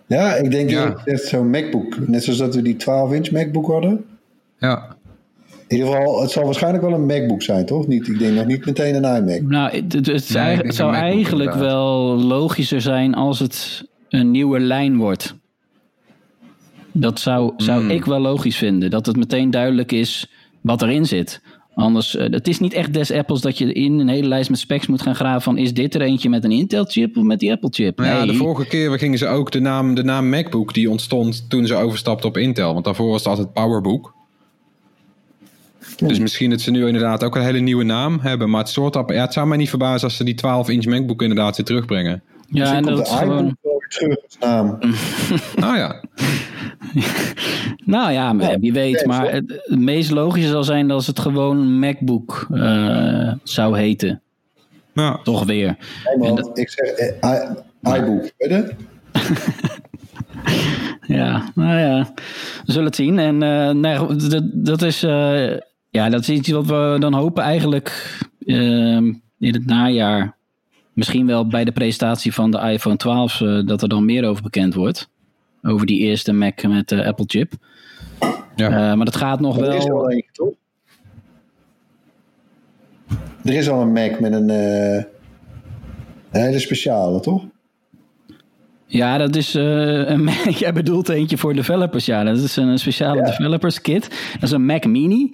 S2: Ja, ik denk ja. dat het zo'n MacBook. Net zoals dat we die 12-inch MacBook hadden.
S1: Ja.
S2: In ieder geval, het zal waarschijnlijk wel een MacBook zijn, toch? Niet, ik denk nog niet meteen een iMac.
S3: Nou, het, het, het zou eigenlijk wel logischer zijn als het een nieuwe lijn wordt. Dat zou, zou hmm. ik wel logisch vinden. Dat het meteen duidelijk is wat erin zit. Anders, uh, het is niet echt des Apples dat je in een hele lijst met specs moet gaan graven van is dit er eentje met een Intel chip of met die Apple chip?
S1: Nee. Ja, de vorige keer gingen ze ook de naam, de naam MacBook die ontstond toen ze overstapten op Intel. Want daarvoor was het altijd PowerBook. Dus misschien dat ze nu inderdaad ook een hele nieuwe naam hebben. Maar het, soort, ja, het zou mij niet verbazen als ze die 12-inch MacBook inderdaad weer terugbrengen.
S3: Ja, en dat is gewoon...
S2: naam.
S1: nou ja.
S3: nou ja, wie weet. Maar het, meest logische zal zijn dat het gewoon MacBook uh, zou heten.
S1: Ja.
S3: Toch weer.
S2: Hey man, ik zeg eh, iBook, weet je?
S3: ja, nou ja, we zullen het zien. En uh, nee, dat, dat is uh, ja, dat is iets wat we dan hopen eigenlijk ehm, in het najaar. Misschien wel bij de presentatie van de iPhone 12 uh, dat er dan meer over bekend wordt. Over die eerste Mac met de Apple chip. Ja. Uh, maar dat gaat nog wel. Er
S2: is al eentje, toch? Er is al een Mac met een, uh, een hele speciale, toch?
S3: Ja, dat is uh, een Mac. Jij bedoelt eentje voor developers. Ja, dat is een speciale developers kit. Dat is een Mac Mini.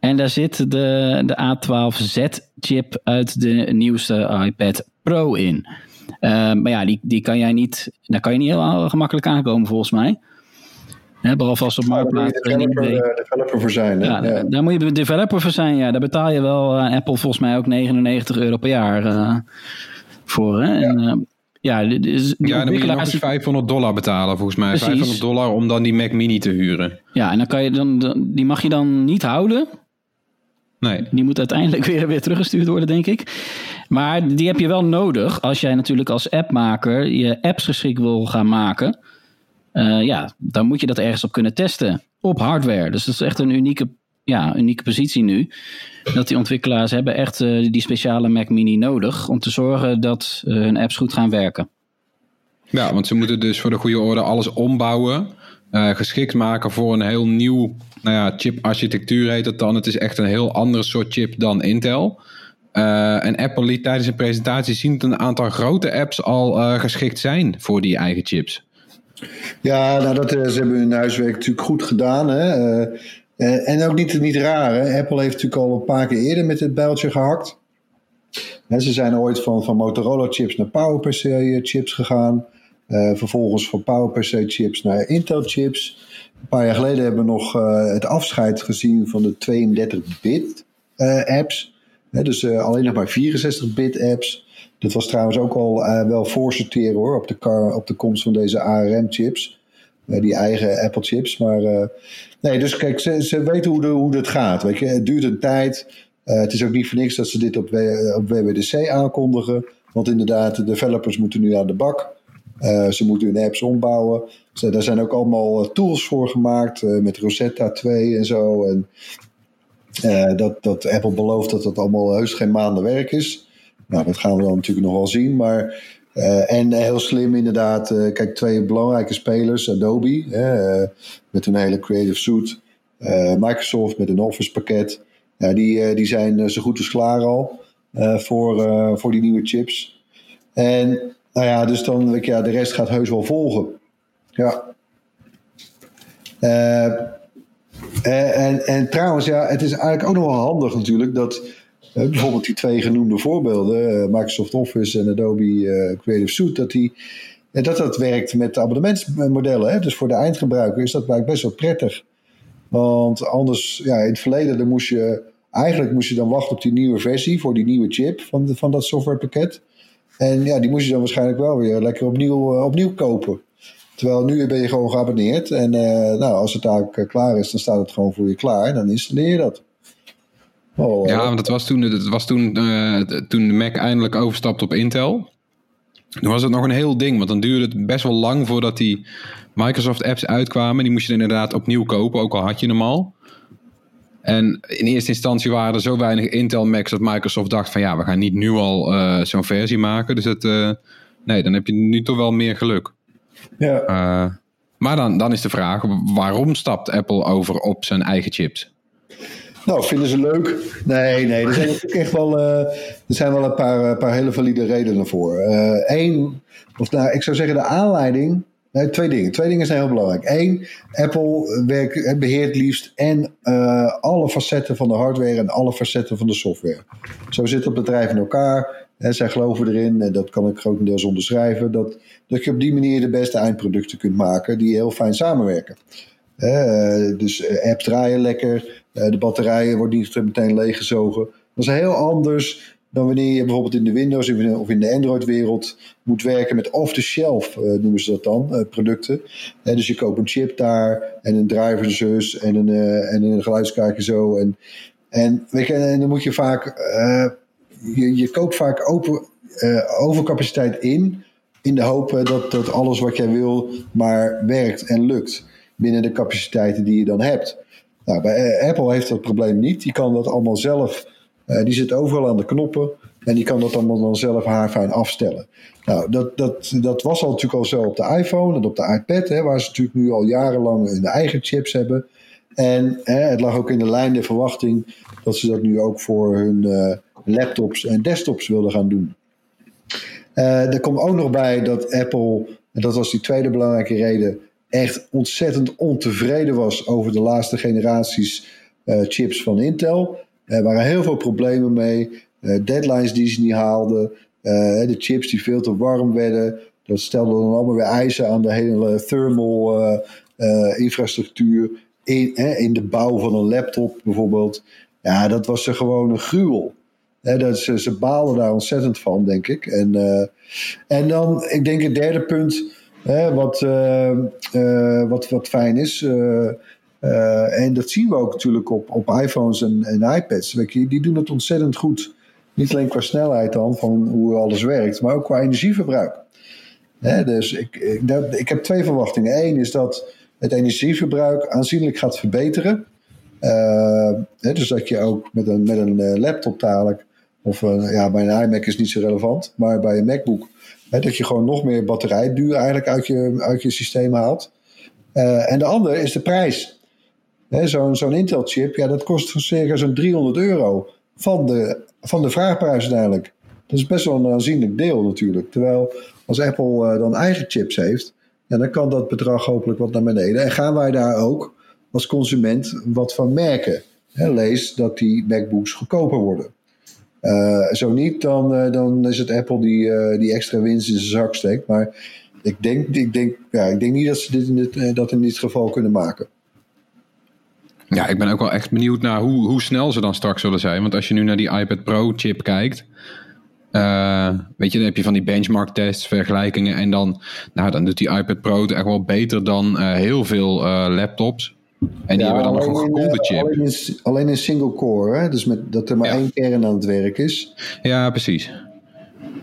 S3: En daar zit de, de A12Z-chip uit de nieuwste iPad Pro in. Uh, maar ja, die, die kan jij niet, daar kan je niet heel gemakkelijk aankomen volgens mij. He, behalve als op Marktplaats.
S2: Daar moet je developer, uh, developer voor zijn.
S3: Ja, ja, daar moet je developer voor zijn. Ja, daar betaal je wel uh, Apple volgens mij ook 99 euro per jaar voor. Hè? Ja. En, ja, dus
S1: ja, dan moet je nog eens 500 dollar betalen volgens mij. Precies. 500 dollar om dan die Mac Mini te huren.
S3: Ja, en dan kan je dan, die mag je dan niet houden.
S1: Nee.
S3: Die moet uiteindelijk weer, weer teruggestuurd worden, denk ik. Maar die heb je wel nodig als jij natuurlijk als appmaker je apps geschikt wil gaan maken. Uh, ja, dan moet je dat ergens op kunnen testen. Op hardware. Dus dat is echt een unieke, ja, unieke positie nu. Dat die ontwikkelaars hebben echt uh, die speciale Mac Mini nodig. Om te zorgen dat uh, hun apps goed gaan werken.
S1: Ja, want ze moeten dus voor de goede orde alles ombouwen. Geschikt maken voor een heel nieuw nou ja, chip-architectuur heet het dan. Het is echt een heel ander soort chip dan Intel. Uh, en Apple liet tijdens een presentatie zien dat een aantal grote apps al uh, geschikt zijn voor die eigen chips.
S2: Ja, nou dat, ze hebben hun huiswerk natuurlijk goed gedaan. Hè? En ook niet, niet raar. Hè? Apple heeft natuurlijk al een paar keer eerder met het bijltje gehakt. Ze zijn ooit van, van Motorola chips naar PowerPC chips gegaan. vervolgens van PowerPC chips naar Intel chips. Een paar jaar geleden hebben we nog uh, het afscheid gezien van de 32-bit uh, apps. dus alleen nog maar 64-bit apps. Dat was trouwens ook al wel voorsorteren hoor, op de, op de komst van deze ARM-chips. die eigen Apple-chips. Maar nee, dus kijk, ze, ze weten hoe, de, hoe dat gaat. Weet je. Het duurt een tijd. het is ook niet voor niks dat ze dit op, op WWDC aankondigen. Want inderdaad, de developers moeten nu aan de bak. Uh, ze moeten hun apps ombouwen. Daar zijn ook allemaal eh, tools voor gemaakt uh, met Rosetta 2 en zo. En dat, dat Apple belooft dat dat allemaal heus geen maanden werk is. Nou, dat gaan we dan natuurlijk nog wel zien. Maar, en heel slim inderdaad. kijk, twee belangrijke spelers. Adobe met een hele Creative Suite. Microsoft met een Office pakket. Ja, die, die zijn zo goed als klaar al voor, voor die nieuwe chips. En nou ja, dus dan, ja, de rest gaat heus wel volgen. Ja. Uh, en, en trouwens, ja, het is eigenlijk ook nog wel handig natuurlijk dat uh, bijvoorbeeld die twee genoemde voorbeelden, Microsoft Office en Adobe Creative Suite, dat, die, dat dat werkt met abonnementsmodellen. Hè? Dus voor de eindgebruiker is dat best wel prettig. Want anders, ja, in het verleden dan moest je, eigenlijk moest je dan wachten op die nieuwe versie voor die nieuwe chip van, van dat softwarepakket. En ja, die moest je dan waarschijnlijk wel weer lekker opnieuw, uh, opnieuw kopen. Terwijl nu ben je gewoon geabonneerd. En uh, nou, als het daar uh, klaar is, dan staat het gewoon voor je klaar. En dan installeer je dat.
S1: Oh, ja, want dat was toen, dat was toen, toen de Mac eindelijk overstapte op Intel. Toen was het nog een heel ding. Want dan duurde het best wel lang voordat die Microsoft apps uitkwamen. Die moest je inderdaad opnieuw kopen, ook al had je hem al. En in eerste instantie waren er zo weinig Intel Macs dat Microsoft dacht van ja, we gaan niet nu al uh, zo'n versie maken. Dus het, uh, nee, dan heb je nu toch wel meer geluk.
S2: Ja.
S1: Uh, maar dan, dan is de vraag, waarom stapt Apple over op zijn eigen chips?
S2: Nou, vinden ze leuk? Nee, nee, er zijn echt wel, er zijn wel een paar, paar hele valide redenen voor. Eén, of nou, ik zou zeggen de aanleiding Twee dingen. Twee dingen zijn heel belangrijk. Eén, Apple werkt, beheert liefst en uh, alle facetten van de hardware en alle facetten van de software. Zo zit het bedrijf in elkaar. Hè, zij geloven erin, en dat kan ik grotendeels onderschrijven, dat, dat je op die manier de beste eindproducten kunt maken die heel fijn samenwerken. Uh, dus apps draaien lekker, de batterijen worden niet meteen leeggezogen. Dat is heel anders dan wanneer je bijvoorbeeld in de Windows of in de Android-wereld moet werken met off-the-shelf, uh, noemen ze dat dan, uh, producten. dus je koopt een chip daar en een driver zus en een, uh, en een geluidskaartje zo. En, en, weet je, en dan moet je vaak, je, je koopt vaak open, overcapaciteit in, in de hoop dat, dat alles wat jij wil maar werkt en lukt binnen de capaciteiten die je dan hebt. Nou, bij Apple heeft dat probleem niet. Die kan dat allemaal zelf uh, die zit overal aan de knoppen. En die kan dat allemaal dan zelf haarfijn afstellen. Nou, dat, dat, dat was al natuurlijk al zo op de iPhone en op de iPad, hè, waar ze natuurlijk nu al jarenlang hun eigen chips hebben. En hè, het lag ook in de lijn der verwachting dat ze dat nu ook voor hun uh, laptops en desktops wilden gaan doen. Uh, er komt ook nog bij dat Apple, en dat was die tweede belangrijke reden, echt ontzettend ontevreden was over de laatste generaties chips van Intel. Er waren heel veel problemen mee. Uh, deadlines die ze niet haalden. Uh, de chips die veel te warm werden. Dat stelde dan allemaal weer eisen aan de hele thermal infrastructuur. In, in de bouw van een laptop bijvoorbeeld. Ja, dat was er gewoon een gruwel. dat ze, ze baalden daar ontzettend van, denk ik. En, en dan, ik denk het derde punt, wat, wat, wat fijn is. Uh, en dat zien we ook natuurlijk op, op iPhones en, en iPads. Die doen het ontzettend goed. Niet alleen qua snelheid dan, van hoe alles werkt, maar ook qua energieverbruik. Dus ik, ik, dat, ik heb twee verwachtingen. Eén is dat het energieverbruik aanzienlijk gaat verbeteren. Hè, dus dat je ook met een, met een uh, laptop dadelijk, of ja, bij een iMac is niet zo relevant, maar bij een MacBook, dat je gewoon nog meer batterijduur eigenlijk uit je, uit je systeem haalt. en de andere is de prijs. Zo'n zo'n Intel-chip, ja, dat kost circa zo'n 300 euro van de, van de vraagprijs uiteindelijk. Dat is best wel een aanzienlijk deel natuurlijk. Terwijl als Apple uh, dan eigen chips heeft, ja, dan kan dat bedrag hopelijk wat naar beneden. En gaan wij daar ook als consument wat van merken. lees dat die MacBooks goedkoper worden. Uh, zo niet, dan, uh, dan is het Apple die, die extra winst in zijn zak steekt. Maar ik denk, ik denk, ja, ik denk niet dat ze dit in dit, dat in dit geval kunnen maken.
S1: Ja, ik ben ook wel echt benieuwd naar hoe, hoe snel ze dan straks zullen zijn. Want als je nu naar die iPad Pro chip kijkt. Uh, weet je, dan heb je van die benchmark tests, vergelijkingen. En dan, nou, dan doet die iPad Pro het echt wel beter dan uh, heel veel uh, laptops. En die hebben dan nog een gekoelde chip.
S2: Alleen in, alleen in single core, hè? dus met, dat er maar ja. één kern aan het werk is.
S1: Ja, precies.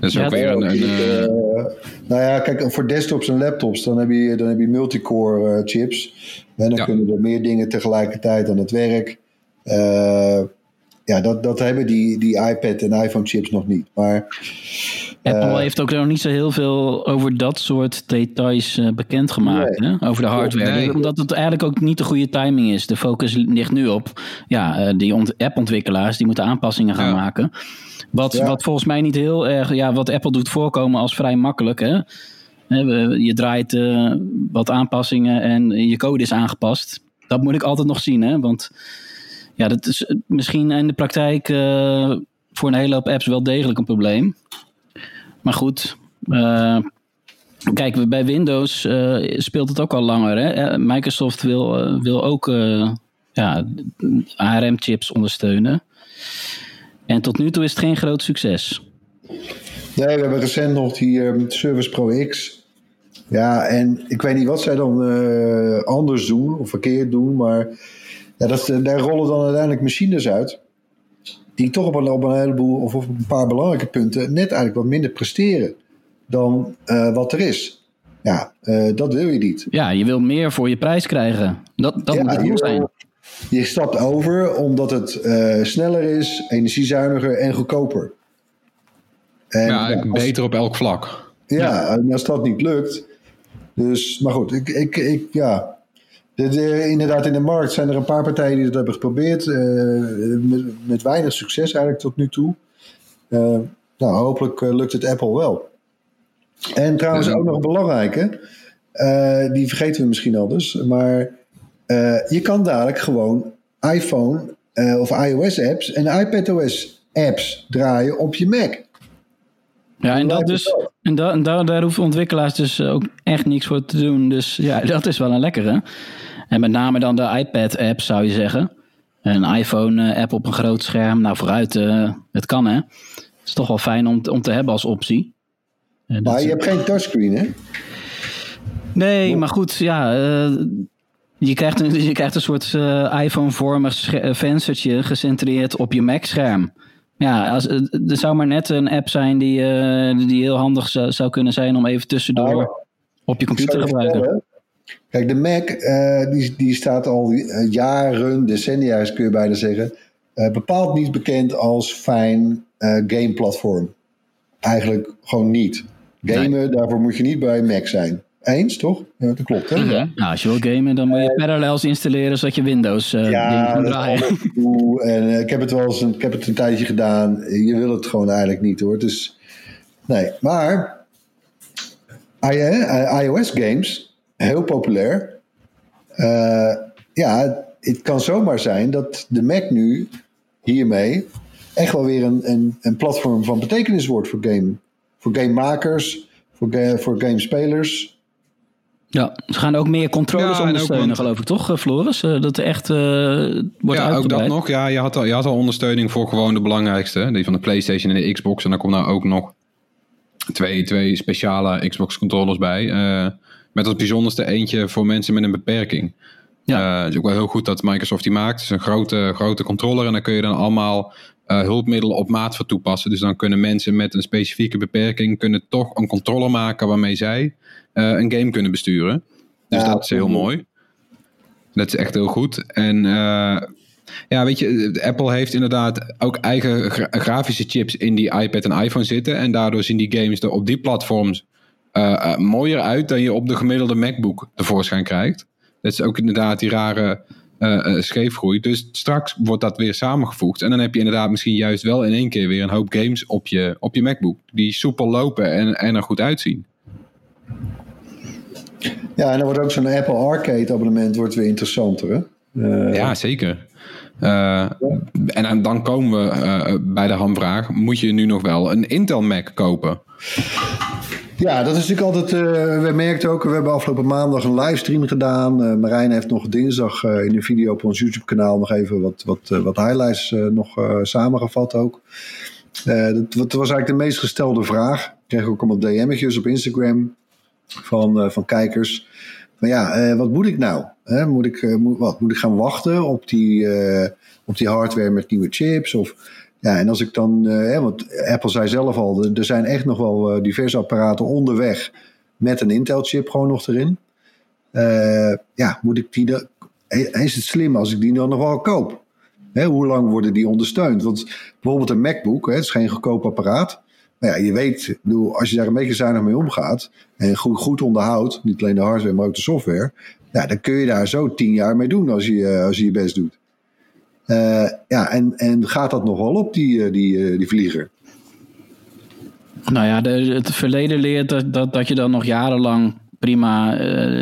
S1: Dat is ook weer een. een
S2: uh, nou ja, kijk, voor desktops en laptops dan heb je, dan heb je multicore uh, chips. En dan ja. kunnen er meer dingen tegelijkertijd aan het werk. Uh, ja, dat, dat hebben die, die iPad en iPhone chips nog niet. Maar,
S3: Apple heeft ook nog niet zo heel veel over dat soort details uh, bekendgemaakt. Nee. Hè? Over de hardware. Nee. Omdat het eigenlijk ook niet de goede timing is. De focus ligt nu op ja, uh, die appontwikkelaars die moeten aanpassingen gaan ja. maken. Wat, ja. wat volgens mij niet heel erg, ja, wat Apple doet voorkomen als vrij makkelijk. Hè? Je draait uh, wat aanpassingen en je code is aangepast. Dat moet ik altijd nog zien, hè? want ja, dat is misschien in de praktijk uh, voor een hele hoop apps wel degelijk een probleem. Maar goed, uh, kijk, bij Windows speelt het ook al langer. Hè? Microsoft wil, wil ook ja, ARM-chips ondersteunen. En tot nu toe is het geen groot succes.
S2: Nee, we hebben recent nog um, Service Pro X. Ja, en ik weet niet wat zij dan anders doen of verkeerd doen, maar ja, dat, daar rollen dan uiteindelijk machines uit. Die toch op een, op een heleboel of op een paar belangrijke punten net eigenlijk wat minder presteren dan uh, wat er is. Ja, uh, dat wil je niet.
S3: Ja, je wil meer voor je prijs krijgen. Dat, dat ja, moet het doel zijn.
S2: Je stapt over omdat het uh, sneller is, energiezuiniger en goedkoper.
S1: En, ja, als, beter op elk vlak.
S2: Ja, ja, en als dat niet lukt. Dus, maar goed, ik, ik, ik ja. De, de, inderdaad, in de markt zijn er een paar partijen die dat hebben geprobeerd. Uh, met, met, weinig succes eigenlijk tot nu toe. Uh, nou, hopelijk lukt het Apple wel. En trouwens ook nog belangrijk, hè? die vergeten we misschien al dus. Maar je kan dadelijk gewoon iPhone of iOS apps en iPadOS apps draaien op je Mac.
S3: Ja, en, dat dus, en, da, en daar, daar hoeven ontwikkelaars dus ook echt niks voor te doen. Dus ja, dat is wel een lekkere. En met name dan de iPad-app zou je zeggen. Een iPhone-app op een groot scherm. Nou, vooruit, uh, het kan hè. Het is toch wel fijn om, om te hebben als optie.
S2: Uh, maar je hebt geen touchscreen hè?
S3: Nee, maar goed, ja. Uh, je, krijgt een, je krijgt een soort iPhone-vormig venstertje gecentreerd op je Mac-scherm. Ja, als, er zou maar net een app zijn die, die heel handig zou, zou kunnen zijn om even tussendoor nou, op je computer te gebruiken.
S2: Kijk, de Mac uh, die, die staat al jaren, decennia kun je bijna zeggen, uh, bepaald niet bekend als fijn gameplatform. Eigenlijk gewoon niet. Gamen, nee. daarvoor moet je niet bij Mac zijn. Eens, toch? Ja, dat klopt, hè?
S3: Ja. Nou, als je wil gamen, dan moet je Parallels installeren zodat je Windows ja, kan draaien.
S2: en ik heb het wel eens een, ik heb het een tijdje gedaan. Je wil het gewoon eigenlijk niet, hoor. Dus, nee, maar iOS games heel populair. Uh, ja, het kan zomaar zijn dat de Mac nu hiermee echt wel weer een, een, een platform van betekenis wordt voor game. Voor gamemakers, voor, ga, voor gamespelers.
S3: Ja, ze gaan ook meer controles ja, ondersteunen, geloof ik toch, eh, Floris? Uh, dat er echt uh, wordt
S1: Ja, ook dat nog. Ja, je had, al, je had al ondersteuning voor gewoon de belangrijkste. Die van de PlayStation en de Xbox. En dan komt nou ook nog twee, twee speciale Xbox controllers bij. Uh, met als bijzonderste eentje voor mensen met een beperking. Ja. Uh, het is ook wel heel goed dat Microsoft die maakt. Het is een grote, grote controller en daar kun je dan allemaal uh, hulpmiddelen op maat voor toepassen. Dus dan kunnen mensen met een specifieke beperking kunnen toch een controller maken waarmee zij uh, een game kunnen besturen. Dus ja, dat is heel mooi. Dat is echt heel goed. En ja, weet je, Apple heeft inderdaad ook eigen grafische chips in die iPad en iPhone zitten. En daardoor zien die games er op die platforms mooier uit dan je op de gemiddelde MacBook tevoorschijn krijgt. Dat is ook inderdaad die rare uh, scheefgroei. Dus straks wordt dat weer samengevoegd. En dan heb je inderdaad misschien juist wel in één keer weer een hoop games op je, op je MacBook. Die soepel lopen en, en er goed uitzien.
S2: Ja, en dan wordt ook zo'n Apple Arcade abonnement wordt weer interessanter. Hè?
S1: Uh, ja, zeker. Uh, en dan komen we uh, bij de hamvraag: moet je nu nog wel een Intel Mac kopen?
S2: Ja, dat is natuurlijk altijd. Uh, we merkten ook, we hebben afgelopen maandag een livestream gedaan. Uh, Marijn heeft nog dinsdag uh, in een video op ons YouTube-kanaal nog even wat, wat, wat highlights nog samengevat ook. Dat, was eigenlijk de meest gestelde vraag. Ik kreeg ook allemaal DM'tjes op Instagram van, van kijkers. Van ja, wat moet ik nou? moet, ik, moet, wat, moet ik gaan wachten op die, op die hardware met nieuwe chips? Of ja, en als ik dan, uh, want Apple zei zelf al, er zijn echt nog wel uh, diverse apparaten onderweg met een Intel-chip gewoon nog erin. Uh, ja, moet ik die, dan, is het slim als ik die dan nog wel koop? Hè, hoe lang worden die ondersteund? Want bijvoorbeeld een MacBook, hè, het is geen goedkoop apparaat. Maar ja, je weet, als je daar een beetje zuinig mee omgaat en goed, goed onderhoudt, niet alleen de hardware, maar ook de software, ja, dan kun je daar zo tien jaar mee doen als je, als je je best doet. Uh, ja, en, en gaat dat nog wel op, die, eh, die, eh, die vlieger?
S3: Nou ja, het verleden leert dat, dat, dat je dan nog jarenlang prima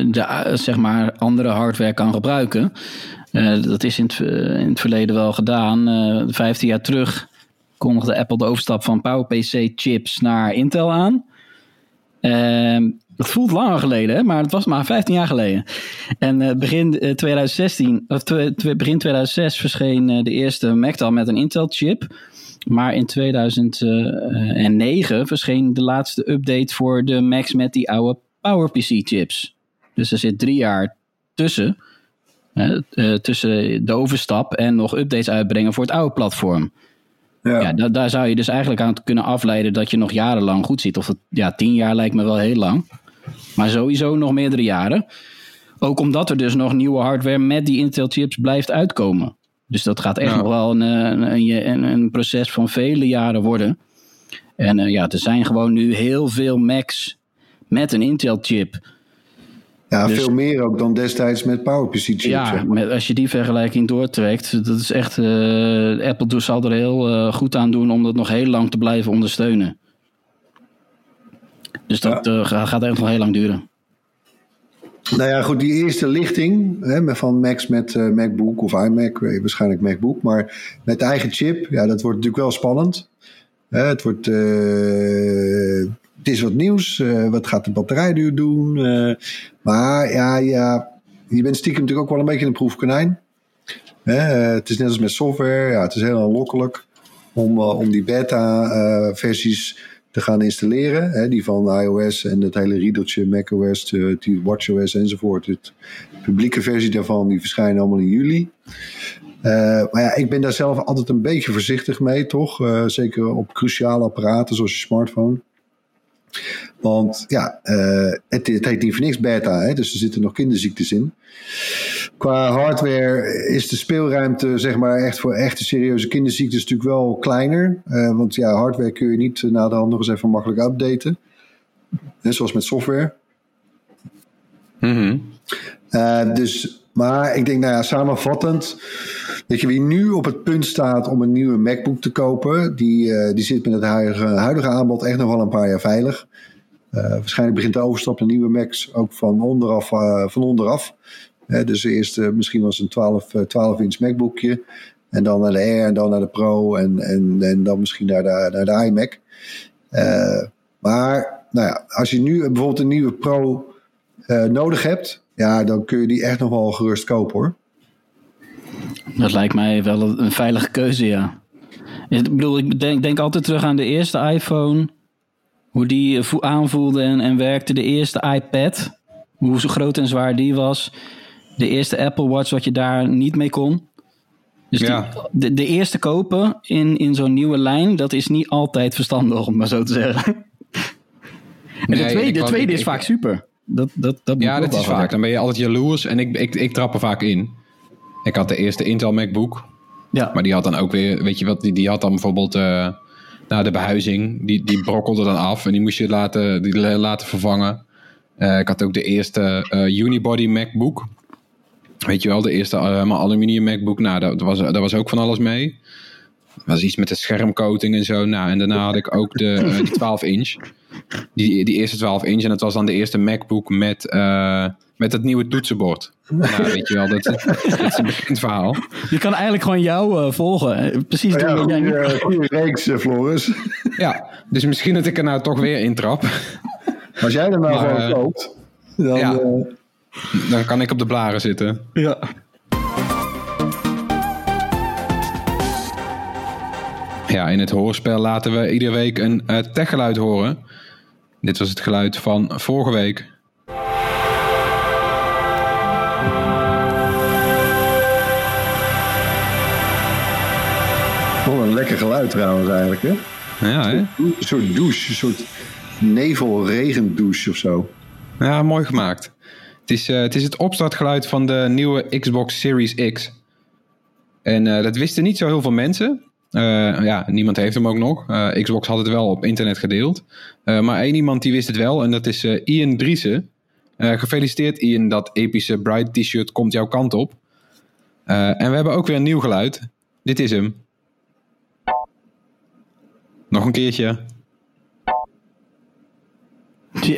S3: de, zeg maar andere hardware kan gebruiken. Dat is in het, in het verleden wel gedaan. Uh, 15 jaar terug kondigde Apple de overstap van PowerPC chips naar Intel aan. Uh, het voelt langer geleden, hè? maar het was maar 15 jaar geleden. En uh, begin 2016, eh, of begin 2006 verscheen uh, de eerste Mac met een Intel-chip. Maar in 2009 verscheen de laatste update voor de Macs met die oude PowerPC-chips. Dus er zit drie jaar tussen. tussen de overstap en nog updates uitbrengen voor het oude platform. Ja, ja daar, daar zou je dus eigenlijk aan kunnen afleiden dat je nog jarenlang goed zit. Of ja, tien jaar lijkt me wel heel lang. Maar sowieso nog meerdere jaren. Ook omdat er dus nog nieuwe hardware met die Intel chips blijft uitkomen. Dus dat gaat echt nog wel een, een, een, een, proces van vele jaren worden. En uh, ja, er zijn gewoon nu heel veel Macs met een Intel chip.
S2: Ja, dus, veel meer ook dan destijds met PowerPC chips.
S3: Ja, met, als je die vergelijking doortrekt, dat is echt. Uh, Apple zal er heel uh, goed aan doen om dat nog heel lang te blijven ondersteunen. Dus dat ja. uh, gaat echt nog heel lang duren.
S2: Nou ja, goed, die eerste lichting hè, van Macs met uh, MacBook of iMac, waarschijnlijk MacBook, maar met eigen chip, ja, dat wordt natuurlijk wel spannend. het wordt, uh, het is wat nieuws. Uh, wat gaat de batterijduur doen? maar ja, ja, je bent stiekem natuurlijk ook wel een beetje een proefkonijn. het is net als met software, ja, het is heel aanlokkelijk om, om die beta-versies te gaan installeren. Hè, die van iOS en het hele riedeltje macOS, uh, WatchOS enzovoort. De publieke versie daarvan die verschijnen allemaal in juli. Uh, maar ja, ik ben daar zelf altijd een beetje voorzichtig mee, toch? Uh, zeker op cruciale apparaten zoals je smartphone. Want ja, uh, het, het heet niet voor niks beta, hè, dus er zitten nog kinderziektes in. Qua hardware is de speelruimte, zeg maar, echt voor echte serieuze kinderziektes natuurlijk wel kleiner. Uh, want ja, hardware kun je niet na de hand nog eens even makkelijk updaten. Net zoals met software.
S1: Mm
S2: dus, maar ik denk, nou ja, samenvattend. Dat je wie nu op het punt staat om een nieuwe MacBook te kopen, die, die zit met het huidige, aanbod echt nog wel een paar jaar veilig. Uh, waarschijnlijk begint de overstap naar nieuwe Macs ook van onderaf. Uh, van onderaf. Dus eerst misschien was een 12, 12 inch MacBookje. En dan naar de Air en dan naar de Pro. En, en, en dan misschien naar de, naar de iMac. maar nou ja, als je nu bijvoorbeeld een nieuwe Pro nodig hebt. Ja, dan kun je die echt nog wel gerust kopen hoor.
S3: Dat lijkt mij wel een veilige keuze, ja. Ik bedoel, ik denk, denk altijd terug aan de eerste iPhone hoe die eh, aanvoelde en, en werkte. De eerste iPad, hoe zo groot en zwaar die was. De eerste Apple Watch, wat je daar niet mee kon. Dus ja. de, de eerste kopen in, in zo'n nieuwe lijn, dat is niet altijd verstandig, om maar zo te zeggen. En de tweede, de tweede is vaak super. Dat, dat, dat
S1: ja, dat is vaak. Dan ben je altijd jaloers en ik, ik, ik trap er vaak in. Ik had de eerste Intel MacBook. Ja. Maar die had dan ook weer, weet je wat, die, die had dan bijvoorbeeld... Uh, nou, de behuizing, die, die brokkelde dan af en die moest je laten, die laten vervangen. Uh, ik had ook de eerste uh, Unibody MacBook. Weet je wel, de eerste uh, aluminium MacBook. Nou, daar was, daar was ook van alles mee. Dat was iets met de schermcoating en zo. Nou, en daarna had ik ook de, die 12 inch. Die, die eerste 12 inch. En dat was dan de eerste MacBook met met het nieuwe toetsenbord. Nou, weet je wel, dat, is een bekend verhaal.
S3: Je kan eigenlijk gewoon jou uh, volgen. Precies
S2: ja, ja, goede, reeks, uh, Floris.
S1: Ja, dus misschien dat ik er nou toch weer intrap.
S2: Als jij er nou gewoon uh, koopt, dan... Ja,
S1: dan kan ik op de blaren zitten.
S3: Ja.
S1: Ja, in het hoorspel laten we iedere week een uh, techgeluid horen. Dit was het geluid van vorige week.
S2: lekker geluid trouwens eigenlijk, hè?
S1: Ja, hè?
S2: Een soort douche, een soort nevel-regendouche of zo.
S1: Ja, mooi gemaakt. Het is, uh, het is het opstartgeluid van de nieuwe Xbox Series X. En uh, dat wisten niet zo heel veel mensen. Uh, ja, niemand heeft hem ook nog. Xbox had het wel op internet gedeeld. maar één iemand die wist het wel en dat is Ian Driessen. gefeliciteerd Ian, dat epische Bright t-shirt komt jouw kant op. en we hebben ook weer een nieuw geluid. Dit is hem. Nog een keertje.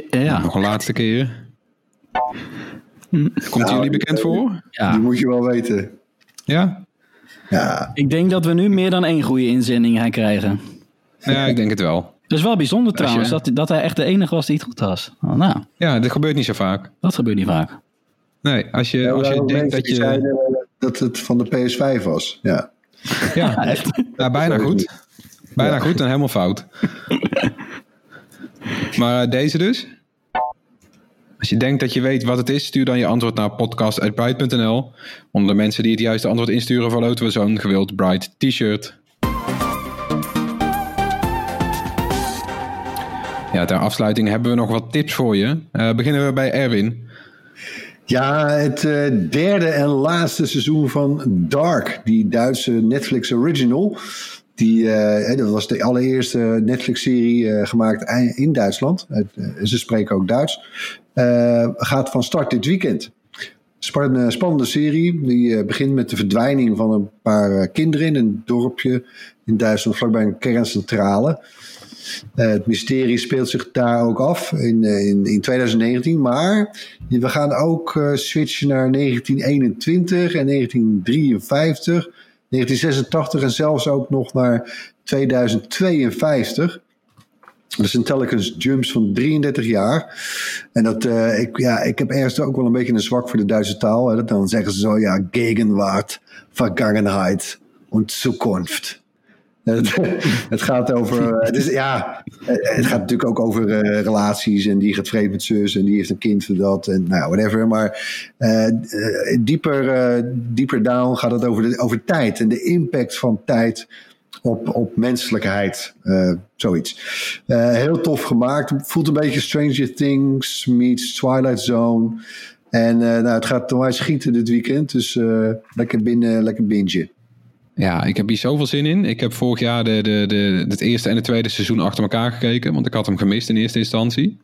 S3: Ja.
S1: Nog een laatste keer. Komt nou, jullie bekend voor?
S2: Ja. Die moet je wel weten.
S1: Ja?
S2: Ja.
S3: Ik denk dat we nu meer dan één goede inzending gaan krijgen.
S1: Ja, ik denk het wel.
S3: Dat is wel bijzonder trouwens, dat, dat hij echt de enige was die het goed was. Oh, nou.
S1: Ja, dat gebeurt niet zo vaak.
S3: Dat gebeurt niet vaak.
S1: Nee, als je, als je denkt dat je...
S2: dat het van de PS5 was, ja.
S1: Ja, echt. Ja, bijna goed. Bijna goed en helemaal fout. maar uh, deze dus? Als je denkt dat je weet wat het is, stuur dan je antwoord naar podcast.bright.nl. Onder de mensen die het juiste antwoord insturen, verloten we zo'n gewild Bright t-shirt. Ja, ter afsluiting hebben we nog wat tips voor je. Uh, beginnen we bij Erwin.
S2: Ja, het uh, derde en laatste seizoen van Dark, die Duitse Netflix original. Die, uh, dat was de allereerste Netflix-serie gemaakt in Duitsland. Ze spreken ook Duits. Gaat van start dit weekend. Spannende, spannende serie. Die begint met de verdwijning van een paar kinderen in een dorpje in Duitsland, vlakbij een kerncentrale. het mysterie speelt zich daar ook af in, in 2019. Maar we gaan ook switchen naar 1921 en 1953, 1986 en zelfs ook nog naar 2052. Dat zijn telkens jumps van 33 jaar. En dat, uh, ik, ja, ik heb ergens ook wel een beetje een zwak voor de Duitse taal. Hè. Dan zeggen ze zo, ja, Gegenwart, Vergangenheit und Zukunft. Het, gaat over, het is, ja, het gaat natuurlijk ook over uh, relaties en die gaat vreemd met zus en die heeft een kind voor dat en nou, whatever. Maar dieper, dieper down gaat het over, de, over tijd en de impact van tijd op, op menselijkheid. Uh, zoiets. Uh, heel tof gemaakt. Voelt een beetje Stranger Things meets Twilight Zone. En uh, nou, het gaat mij schieten dit weekend. Dus lekker binnen, lekker bingen.
S1: Ja, ik heb hier zoveel zin in. Ik heb vorig jaar de, de, de, het eerste en het tweede seizoen achter elkaar gekeken. Want ik had hem gemist in eerste instantie.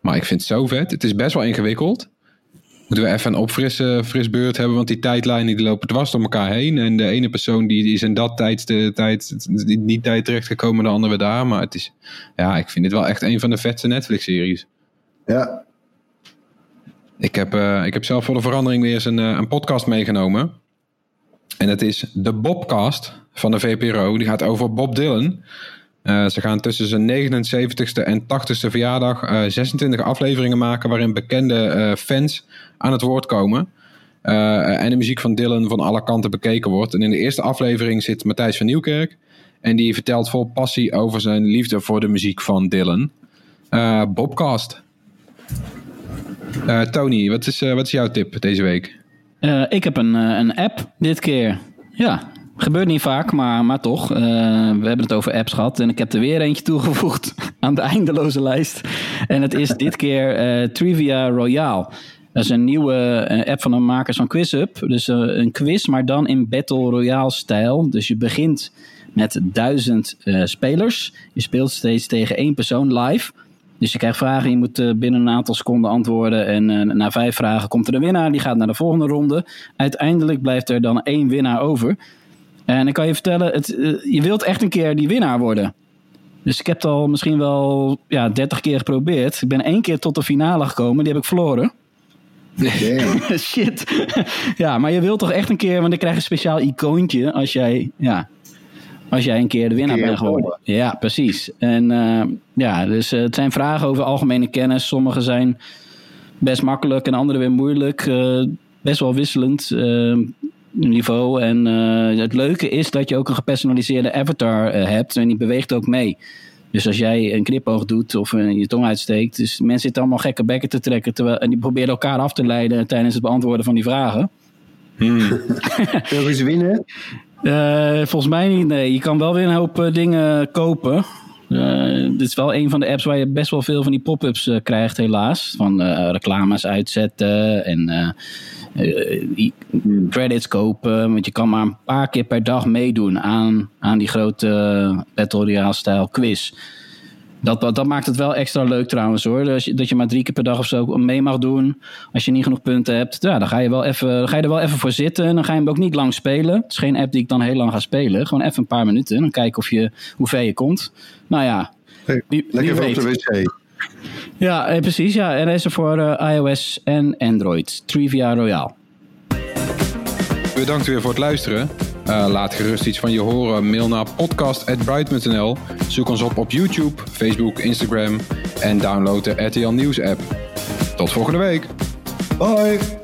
S1: Maar ik vind het zo vet. Het is best wel ingewikkeld moeten we even een opfrisse frisbeurt hebben. Want die tijdlijnen die lopen dwars door elkaar heen. En de ene persoon die, is in dat tijd, de, tijd niet tijd terechtgekomen, de andere daar. Maar het is, ja, ik vind dit wel echt een van de vetste Netflix-series.
S2: Ja.
S1: Ik heb, uh, ik heb zelf voor de verandering weer eens een, uh, een podcast meegenomen. En dat is de Bobcast van de VPRO. Die gaat over Bob Dylan. Uh, ze gaan tussen zijn 79ste en 80ste verjaardag uh, 26 afleveringen maken waarin bekende uh, fans aan het woord komen. En de muziek van Dylan van alle kanten bekeken wordt. En in de eerste aflevering zit Matthijs van Nieuwkerk. En die vertelt vol passie over zijn liefde voor de muziek van Dylan. Bobcast. Tony, wat is, wat is jouw tip deze week?
S3: ik heb een, een app dit keer. Ja, Gebeurt niet vaak, maar, maar toch. Uh, we hebben het over apps gehad. En ik heb er weer eentje toegevoegd aan de eindeloze lijst. En het is dit keer uh, Trivia Royale. Dat is een nieuwe uh, app van de makers van QuizUp. Dus een quiz, maar dan in Battle Royale stijl. Dus je begint met duizend spelers. Je speelt steeds tegen één persoon live. Dus je krijgt vragen, je moet binnen een aantal seconden antwoorden. En na vijf vragen komt er een winnaar, die gaat naar de volgende ronde. Uiteindelijk blijft er dan één winnaar over. En ik kan je vertellen, het, eh, je wilt echt een keer die winnaar worden. Dus ik heb het al misschien wel ja, 30 keer geprobeerd. Ik ben één keer tot de finale gekomen, die heb ik verloren. Shit. ja, maar je wilt toch echt een keer, want dan krijg je een speciaal icoontje als jij, ja, als jij een keer de winnaar bent geworden. Ja, precies. En uh, ja, dus uh, het zijn vragen over algemene kennis. Sommige zijn best makkelijk en andere weer moeilijk. Uh, best wel wisselend niveau. En uh, het leuke is dat je ook een gepersonaliseerde avatar uh, hebt en die beweegt ook mee. Dus als jij een knipoog doet of je tong uitsteekt, dus mensen zitten allemaal gekke bekken te trekken terwijl, en die proberen elkaar af te leiden tijdens het beantwoorden van die vragen.
S2: Hmm. Wil je ze winnen?
S3: volgens mij niet, nee. Je kan wel weer een hoop dingen kopen. Dit is wel een van de apps waar je best wel veel van die pop-ups krijgt, helaas. Van reclames uitzetten en credits kopen. Want je kan maar een paar keer per dag meedoen aan, aan die grote Battle Royale stijl quiz. Dat, dat, maakt het wel extra leuk trouwens hoor. Dat je, dat je maar drie keer per dag of zo mee mag doen. Als je niet genoeg punten hebt. Ja, dan ga je, wel even, ga je er wel even voor zitten. En dan ga je hem ook niet lang spelen. Het is geen app die ik dan heel lang ga spelen. Gewoon even een paar minuten. En dan kijken of je, hoe ver je komt. Nou ja.
S2: Wie, Lekker wie op de wc.
S3: Ja, eh, precies. Ja. En is er voor uh, iOS en Android. Trivia Royale.
S1: Bedankt weer voor het luisteren. Uh, laat gerust iets van je horen. Mail naar podcast.bright.nl. Zoek ons op op YouTube, Facebook, Instagram. En download de RTL Nieuws app. Tot volgende week.
S2: Bye.